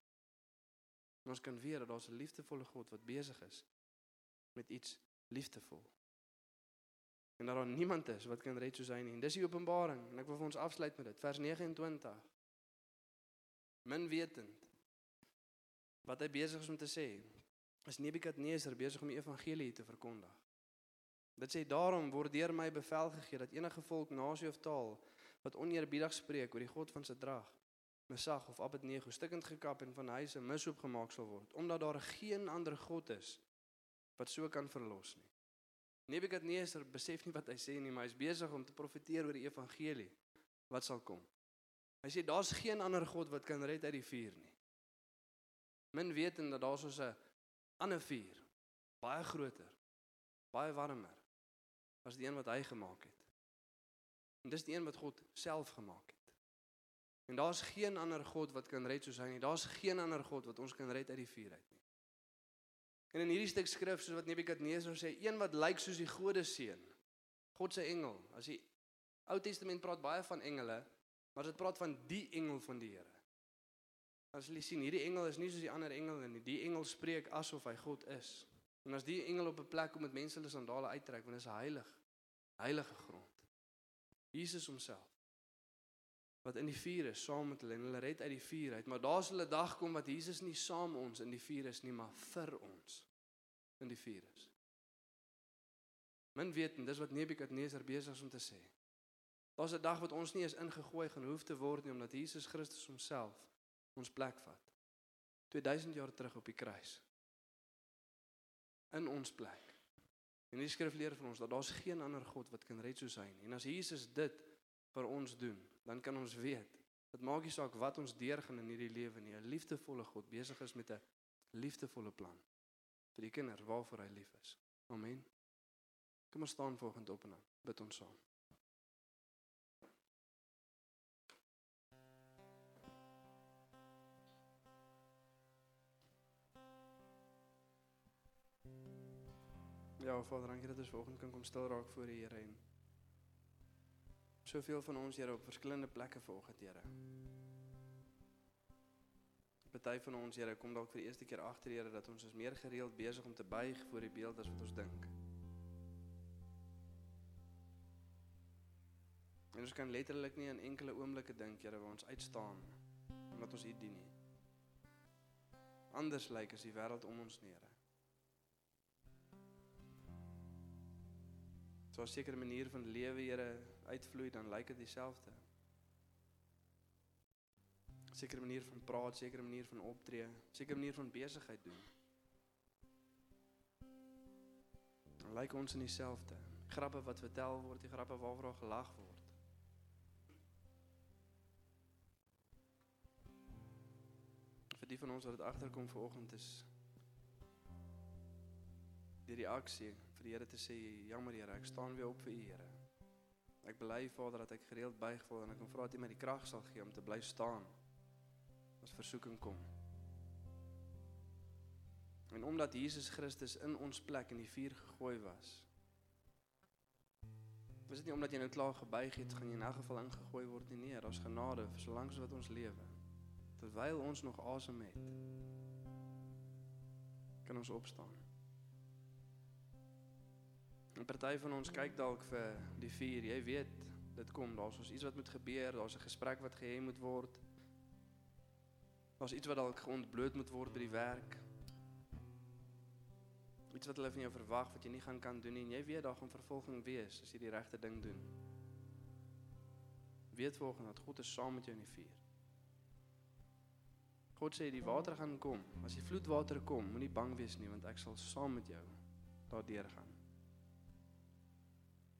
B: En ons kan weet dat daar 'n liefdevolle God wat besig is met iets liefdevol. En daar niemand is wat kan red soos hy nie. En dis die Openbaring en ek wil vir ons afsluit met dit. Vers 29 min wetend wat hy besig is om te sê is Nebukadneser besig om die evangelie te verkondig. Dit sê daarom word deur my bevel gegee dat enige volk, nasie of taal wat oneerbiedig spreek oor die God van Sadrag, Mesach of Abednego stukkend gekap en van huise mishoop gemaak sal word, omdat daar geen ander God is wat so kan verlos nie. Nebukadneser besef nie wat hy sê nie, maar hy is besig om te profeteer oor die evangelie wat sal kom. Hy sê daar's geen ander God wat kan red uit die vuur nie. Min wetend dat daar soos 'n ander vuur, baie groter, baie warmer as die een wat hy gemaak het. En dis die een wat God self gemaak het. En daar's geen ander God wat kan red soos hy nie. Daar's geen ander God wat ons kan red uit die vuur uit nie. En in hierdie stuk skrif soos wat Nebukadneser sê, een wat lyk soos die gode seun. God se engel. As die Ou Testament praat baie van engele, maar dit praat van die engel van die Here. As jy sien, hierdie engel is nie soos die ander engele nie. Die engel spreek asof hy God is. En as die engel op 'n plek kom met mense hulle sandale uittrek, want dit is heilig. Heilige grond. Jesus homself wat in die vuur is saam met hulle en hulle red uit die vuur uit, maar daar sal 'n dag kom wat Jesus nie saam ons in die vuur is nie, maar vir ons in die vuur is. Men weet en dis wat Nebukadneser besig is om te sê. Daar's 'n dag wat ons nie eens ingegooi gaan hoef te word nie omdat Jesus Christus homself ons plek vat. 2000 jaar terug op die kruis. In ons plek. En die skrif leer vir ons dat daar's geen ander God wat kan red soos hy nie. En as Jesus dit vir ons doen, dan kan ons weet dit maak nie saak wat ons deurgaan in hierdie lewe nie. 'n Liefdevolle God besig is met 'n liefdevolle plan vir die kinders waarvoor hy lief is. Amen. Kom ons staan volgende op en dan bid ons saam. Ja, Vader, dankie dat ons vanoggend kan kom stil raak voor die Here en soveel van ons Here op verskillende plekke vanoggend, Here. Party van ons Here kom dalk vir die eerste keer agter Here dat ons is meer gereeld besig om te buig voor die beeld as wat ons dink. En ons kan letterlik nie in enkele oomblikke dink Here waar ons uitstaan omdat ons U dien nie. Anders lyk as die wêreld om ons nie, Here. So 'n sekere manier van lewe, Here, uitvloei, dan lyk dit dieselfde. Sekere manier van praat, sekere manier van optree, sekere manier van besigheid doen. Dan lyk ons in dieselfde. Grappe wat vertel word, die grappe waaroor gelag word. Vir die van ons wat dit agterkom vanoggend is die reaksie vir die Here te sê jammer Here, ek staan weer op vir U Here. Ek bely Vader dat ek gereeld buig voor en ek kom vra dat U my die krag sal gee om te bly staan as versoeking kom. En omdat Jesus Christus in ons plek in die vuur gegooi was. Was dit nie omdat jy nou klaar gebuig het, gaan jy in elk geval ingegooi word nie. Nee, daar's genade vir solank as wat ons lewe. Terwyl ons nog asem het, kan ons opstaan. En party van ons kyk dalk vir die vuur. Jy weet, dit kom. Daar's ons iets wat moet gebeur. Daar's 'n gesprek wat gehê moet word. Daar's iets wat dalk geontbloot moet word by die werk. Iets wat hulle van jou verwag wat jy nie gaan kan doen nie. En jy weet daar gaan vervolging wees as jy die regte ding doen. Weet volgens dat God is saam met jou in die vuur. God sê die water gaan kom. As die vloedwater kom, moenie bang wees nie want ek sal saam met jou daardeur gaan.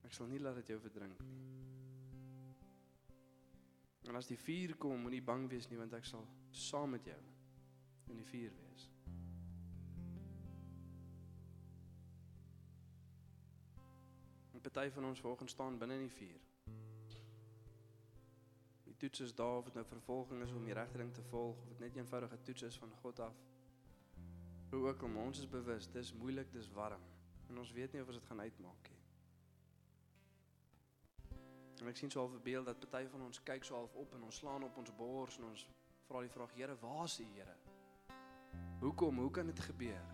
B: Ek sal nie laat dit jou verdrink nie. En as die vuur kom, moenie bang wees nie want ek sal saam met jou in die vuur wees. En party van ons volgens staan binne in die vuur. Die toets is daar of dit nou vervolging is om die regte ding te volg of dit net eenvoudige toets is van God af. Hoe ook al ons is bewus, dis moeilik, dis warm en ons weet nie of ons dit gaan uitmaak nie. En ek sien so half 'n beeld dat party van ons kyk so half op en ons slaan op ons bors en ons vra die vraag: Here, waar is U, Here? Hoekom? Hoe kan dit gebeur?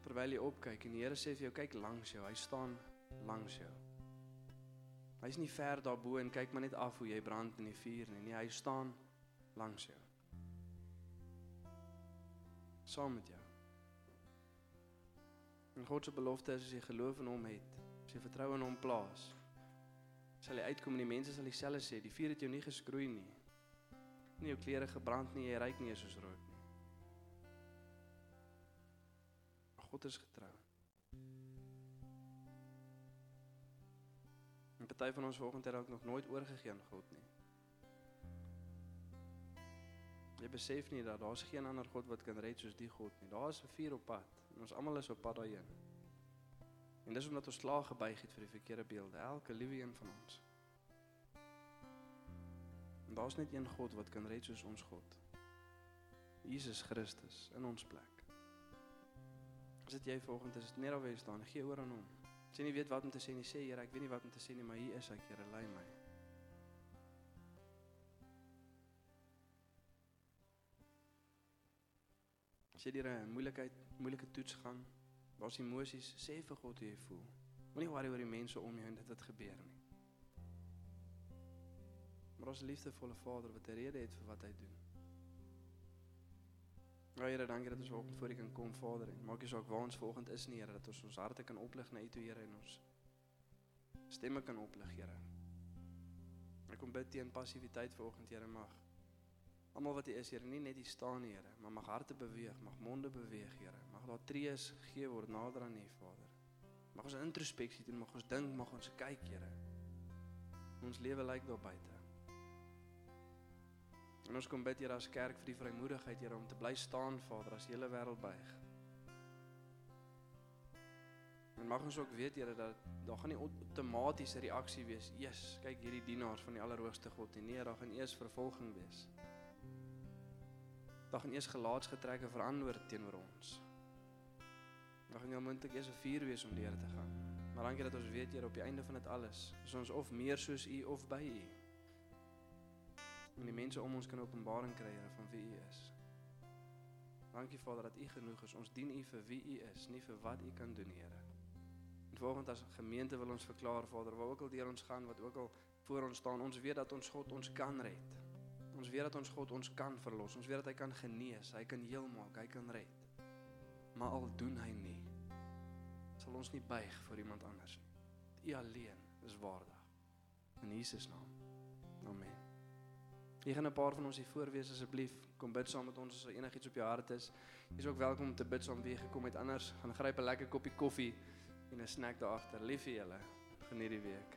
B: Terwyl jy opkyk en die Here sê vir jou: "Kyk langs jou. Hy staan langs jou." Hy's nie ver daarbo en kyk maar net af hoe jy brand in die vuur nie. Nee, hy staan langs jou. Saam met jou. En God se belofte is as jy geloof in hom het, as jy vertrou in hom plaas, sal jy uitkom en die mense sal dieselfde sê, die vuur het jou nie geskroei nie. Nie jou klere gebrand nie, jy ryk nie soos rook nie. God is getrou. En party van ons vanoggend het dalk nog nooit oorgegee aan God nie. Jy besef nie dat daar's geen ander God wat kan red soos die God nie. Daar's 'n vuur op pad en ons almal is op pad daarheen. En dis omdat ons klaar gebuig het vir die verkeerde beelde, elke liewe een van ons. En daar's net een God wat kan red soos ons God. Jesus Christus in ons plek. As dit jy vanoggend is, net alweer staan, gee oor aan hom. As jy nie weet wat om te sê nie, sê Here, ek weet nie wat om te sê nie, maar hier is ek, Here, lei my. As jy deur 'n moeilikheid, moeilike toets gaan, waar's emosies, sê vir God hoe jy voel. Moenie worry oor die mense om jou en dit wat gebeur nie. Maar ons liefdevolle Vader wat 'n rede het vir wat hy doen. Ja Here, dankie dat ons vanoggend voor U kan kom, Vader. En maak nie saak waar ons vanoggend is Here, dat ons ons harte kan oplig na U toe, Here, en ons stemme kan oplig, Here. Ek kom bid teen passiwiteit vanoggend, Here, mag almal wat hier is, Here, nie net hier staan, Here, maar mag harte beweeg, mag monde beweeg, Here. Mag daar trees gegee word nader aan U, Vader. Mag ons introspeksie doen, mag ons dink, mag ons kyk, Here. Ons lewe lyk daar buite. En ons kom bid Here as kerk vir die vrymoedigheid Here om te bly staan Vader as die hele wêreld buig. En mag ons ook weet Here dat daar gaan nie outomatiese reaksie wees. Jesus, kyk hierdie dienaars van die Allerhoogste God nie. Nee, daar gaan eers vervolging wees. Daar gaan eers gelaatsgetrekke verander teenoor ons. Daar gaan moontlik eers 'n vuur wees om deur te gaan. Maar dankie dat ons weet Here op die einde van dit alles is ons of meer soos U of by U en die mense om ons kan openbaring kry Here van wie U is. Dankie Vader dat U genoeg is. Ons dien U vir wie U is, nie vir wat U kan doen, Here. En volgens as gemeente wil ons verklaar Vader, waar ook al deur ons gaan, wat ook al voor ons staan, ons weet dat ons God ons kan red. Ons weet dat ons God ons kan verlos. Ons weet dat hy kan genees, hy kan heel maak, hy kan red. Maar al doen hy nie, sal ons nie buig vir iemand anders nie. U alleen is waardig. In Jesus naam. Amen. Hier gaan 'n paar van ons hier voorwees asseblief. Kom bid saam met ons as er enigiets op jou hart is. Jy is ook welkom om te bid saam wie jy gekom het. Anders gaan gryp 'n lekker koppie koffie en 'n snack daar agter. Lief vir julle. Geniet die week.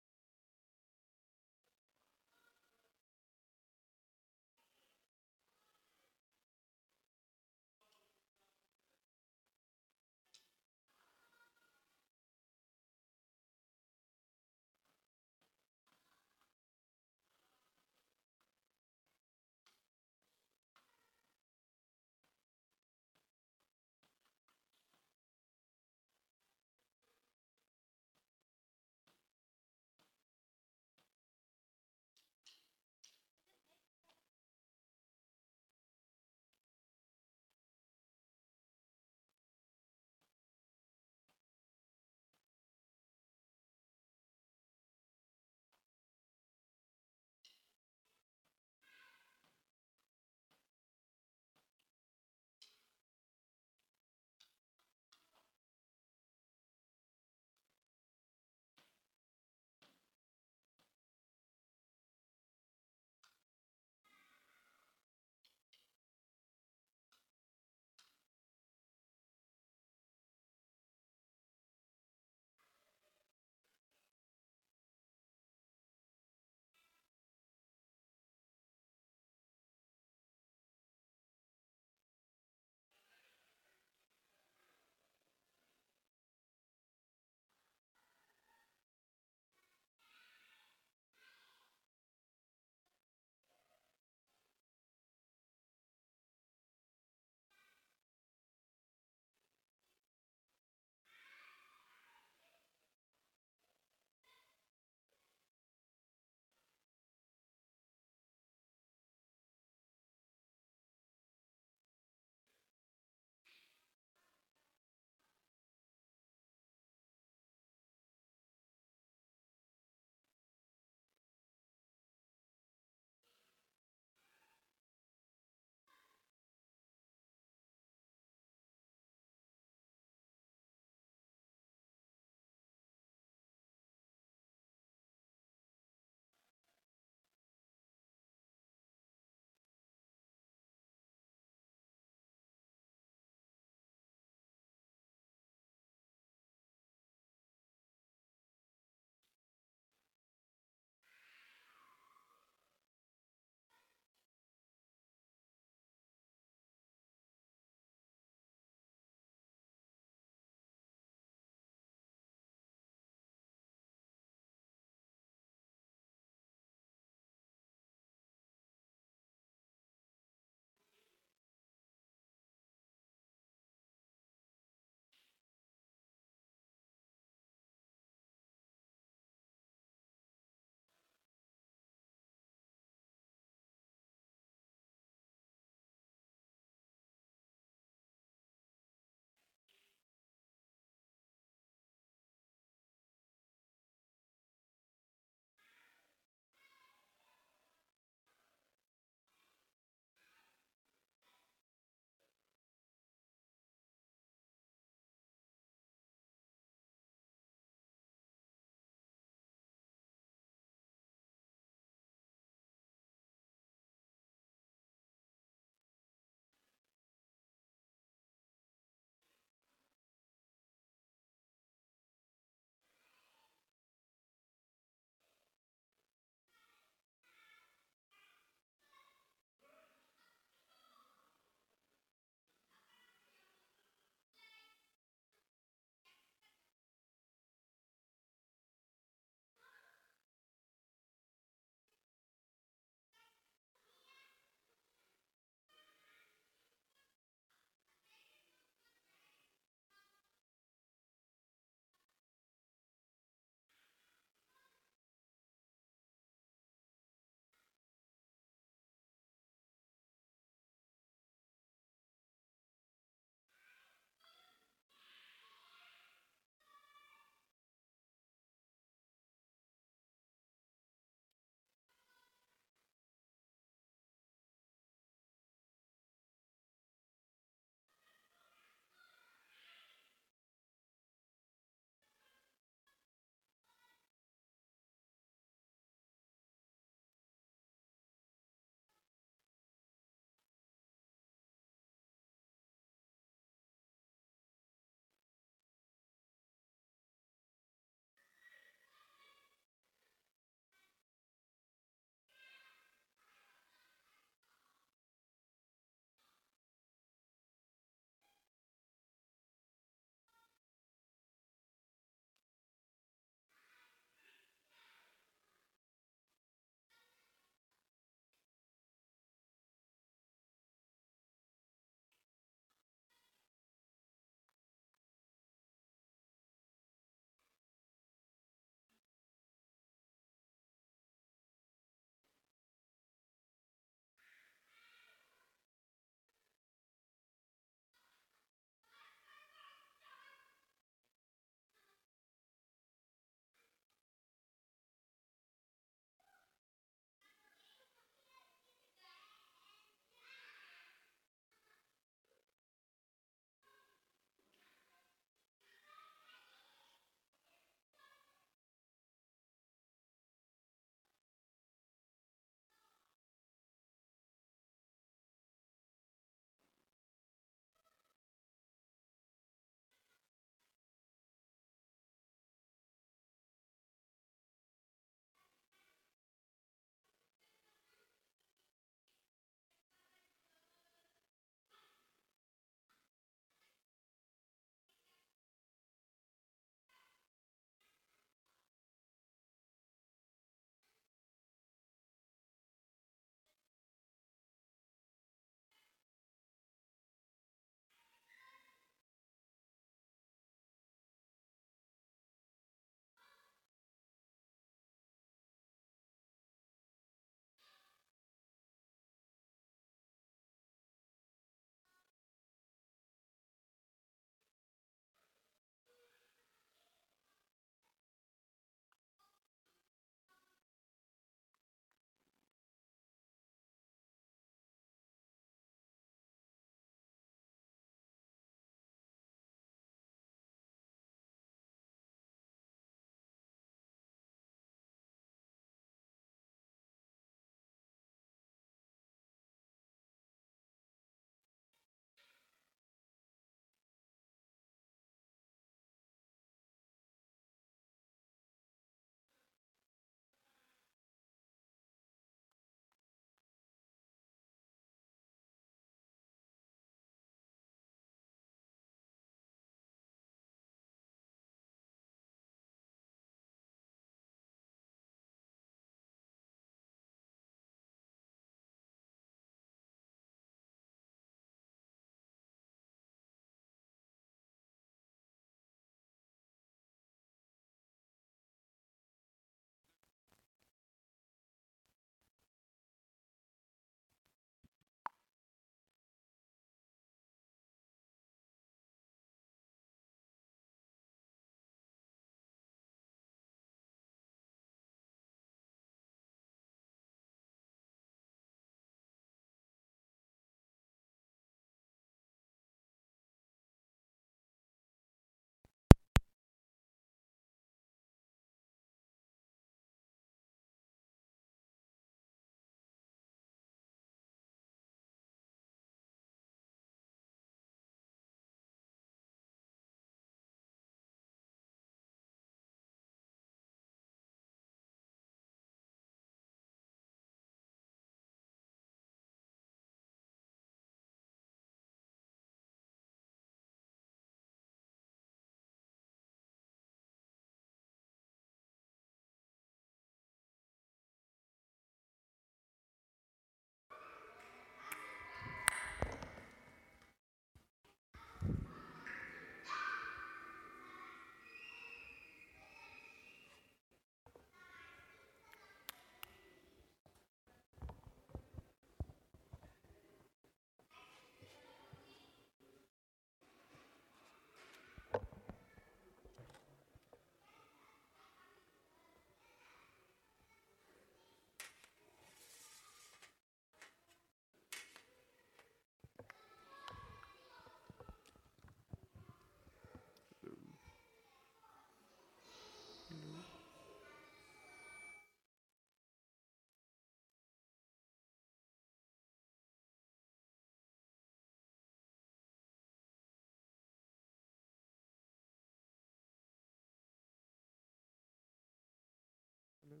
C: Hallo.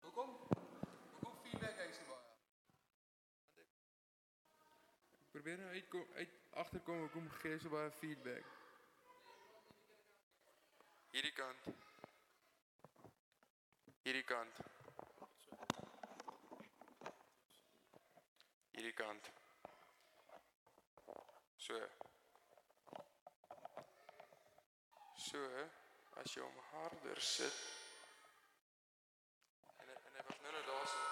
D: Hoekom? Hoekom feedback hy so baie?
C: Ek probeer nou uitkom uit agterkom hoekom gee jy so baie feedback. Hierdie kant. Hierdie kant. Hierdie kant. So. So, as jy hom harder sit en en hy was nou nou daar so.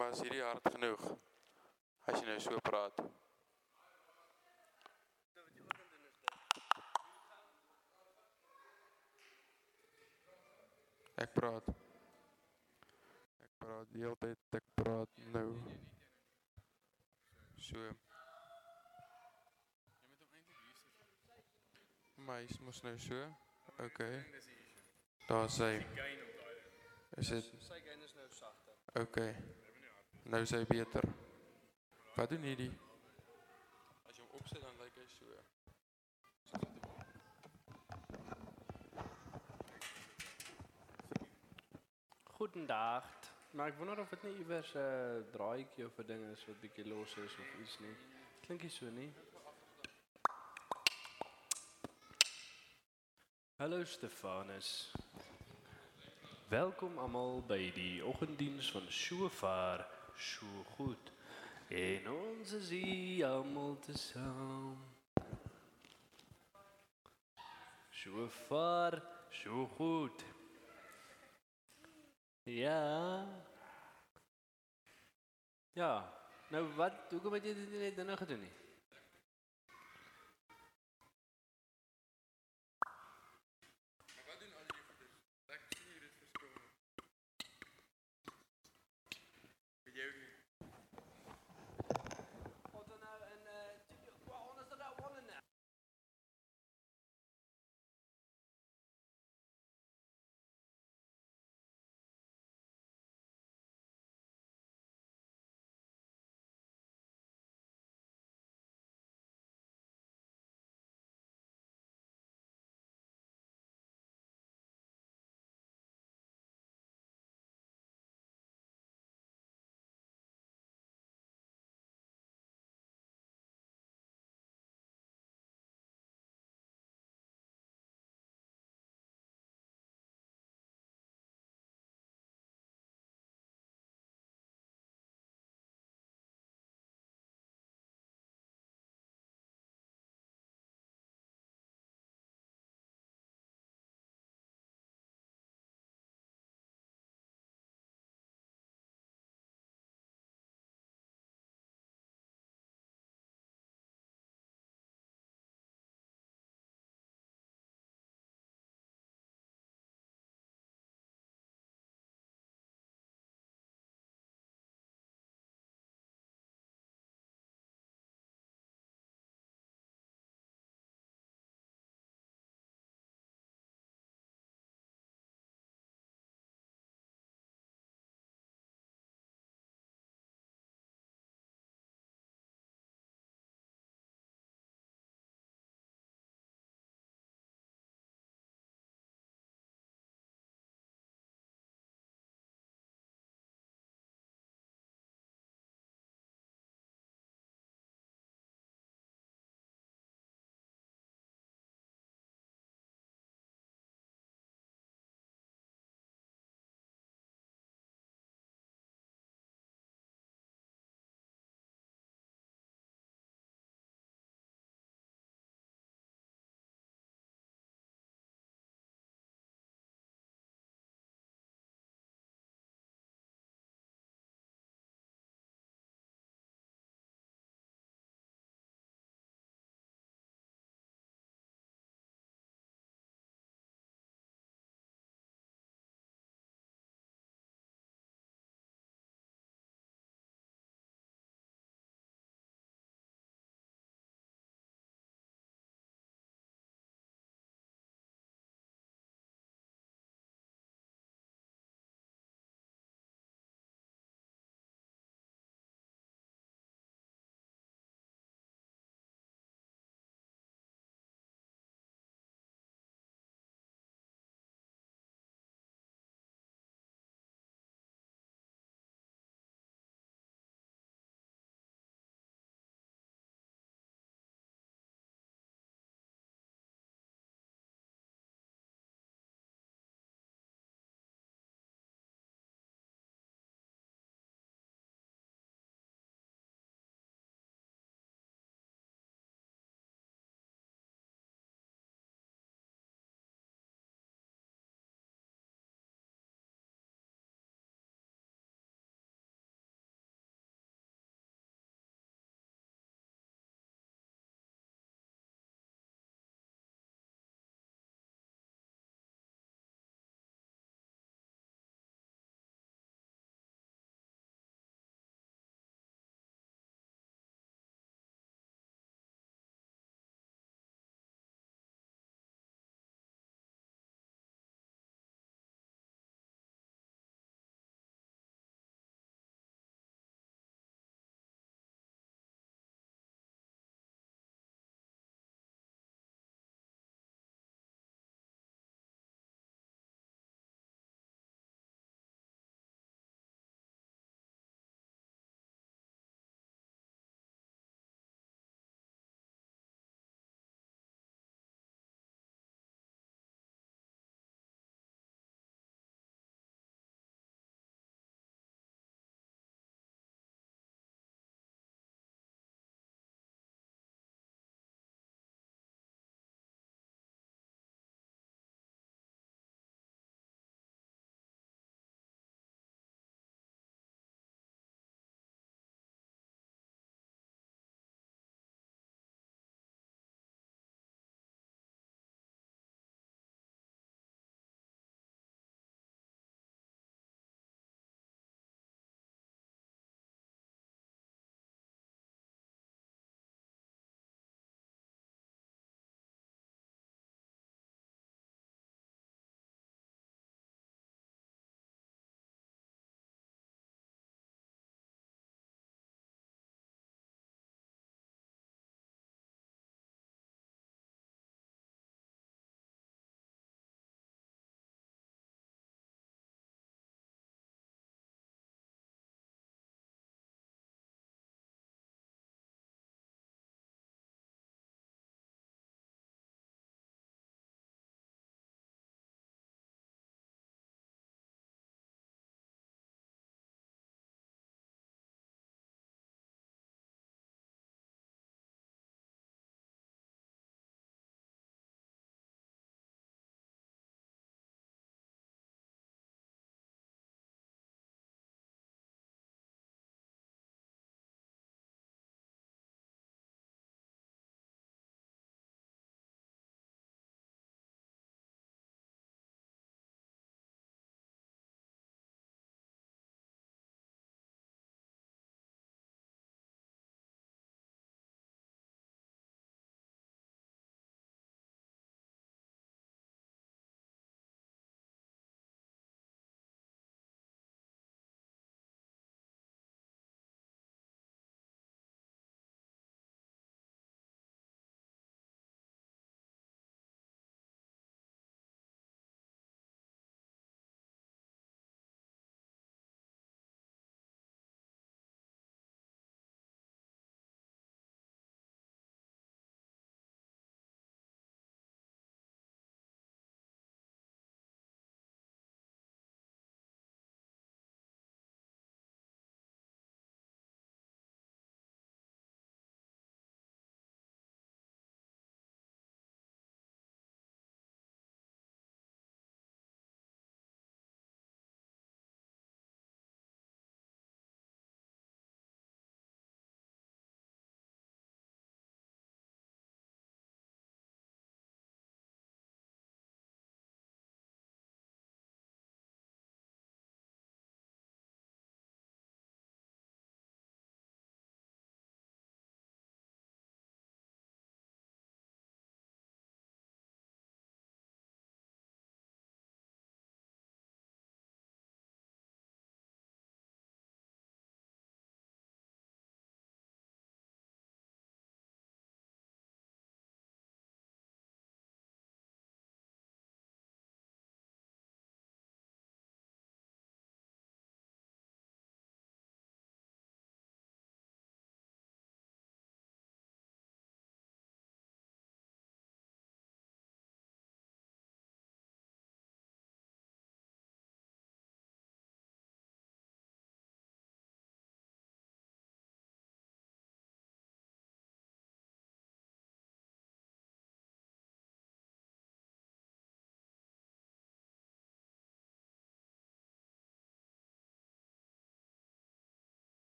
C: Maar is hierdie hard genoeg? As jy nou so praat. Ek praat. Ek praat die hele tyd, ek praat nou. So. Jy moet hom eintlik hier sit. Maar hy mos nou so. OK. Daar sê. Is dit
B: Sy gain is nou sagter.
C: OK. Nou is hy beter. Wat doen hierdie? As jy hom opsit dan lyk hy so.
B: Goedendag. Maar ek wonder of dit nie iewers 'n uh, draaitjie of 'n ding is wat bietjie los is of iets nie. Klink nie so nie. Hallo Stefanus. Welkom almal by die oggenddiens van Shofar. So goed. En ons is hier almal tesaam. Shofar, so goed. Ja. Ja. Nou wat, hoekom het jy dit net nou gedoen nie?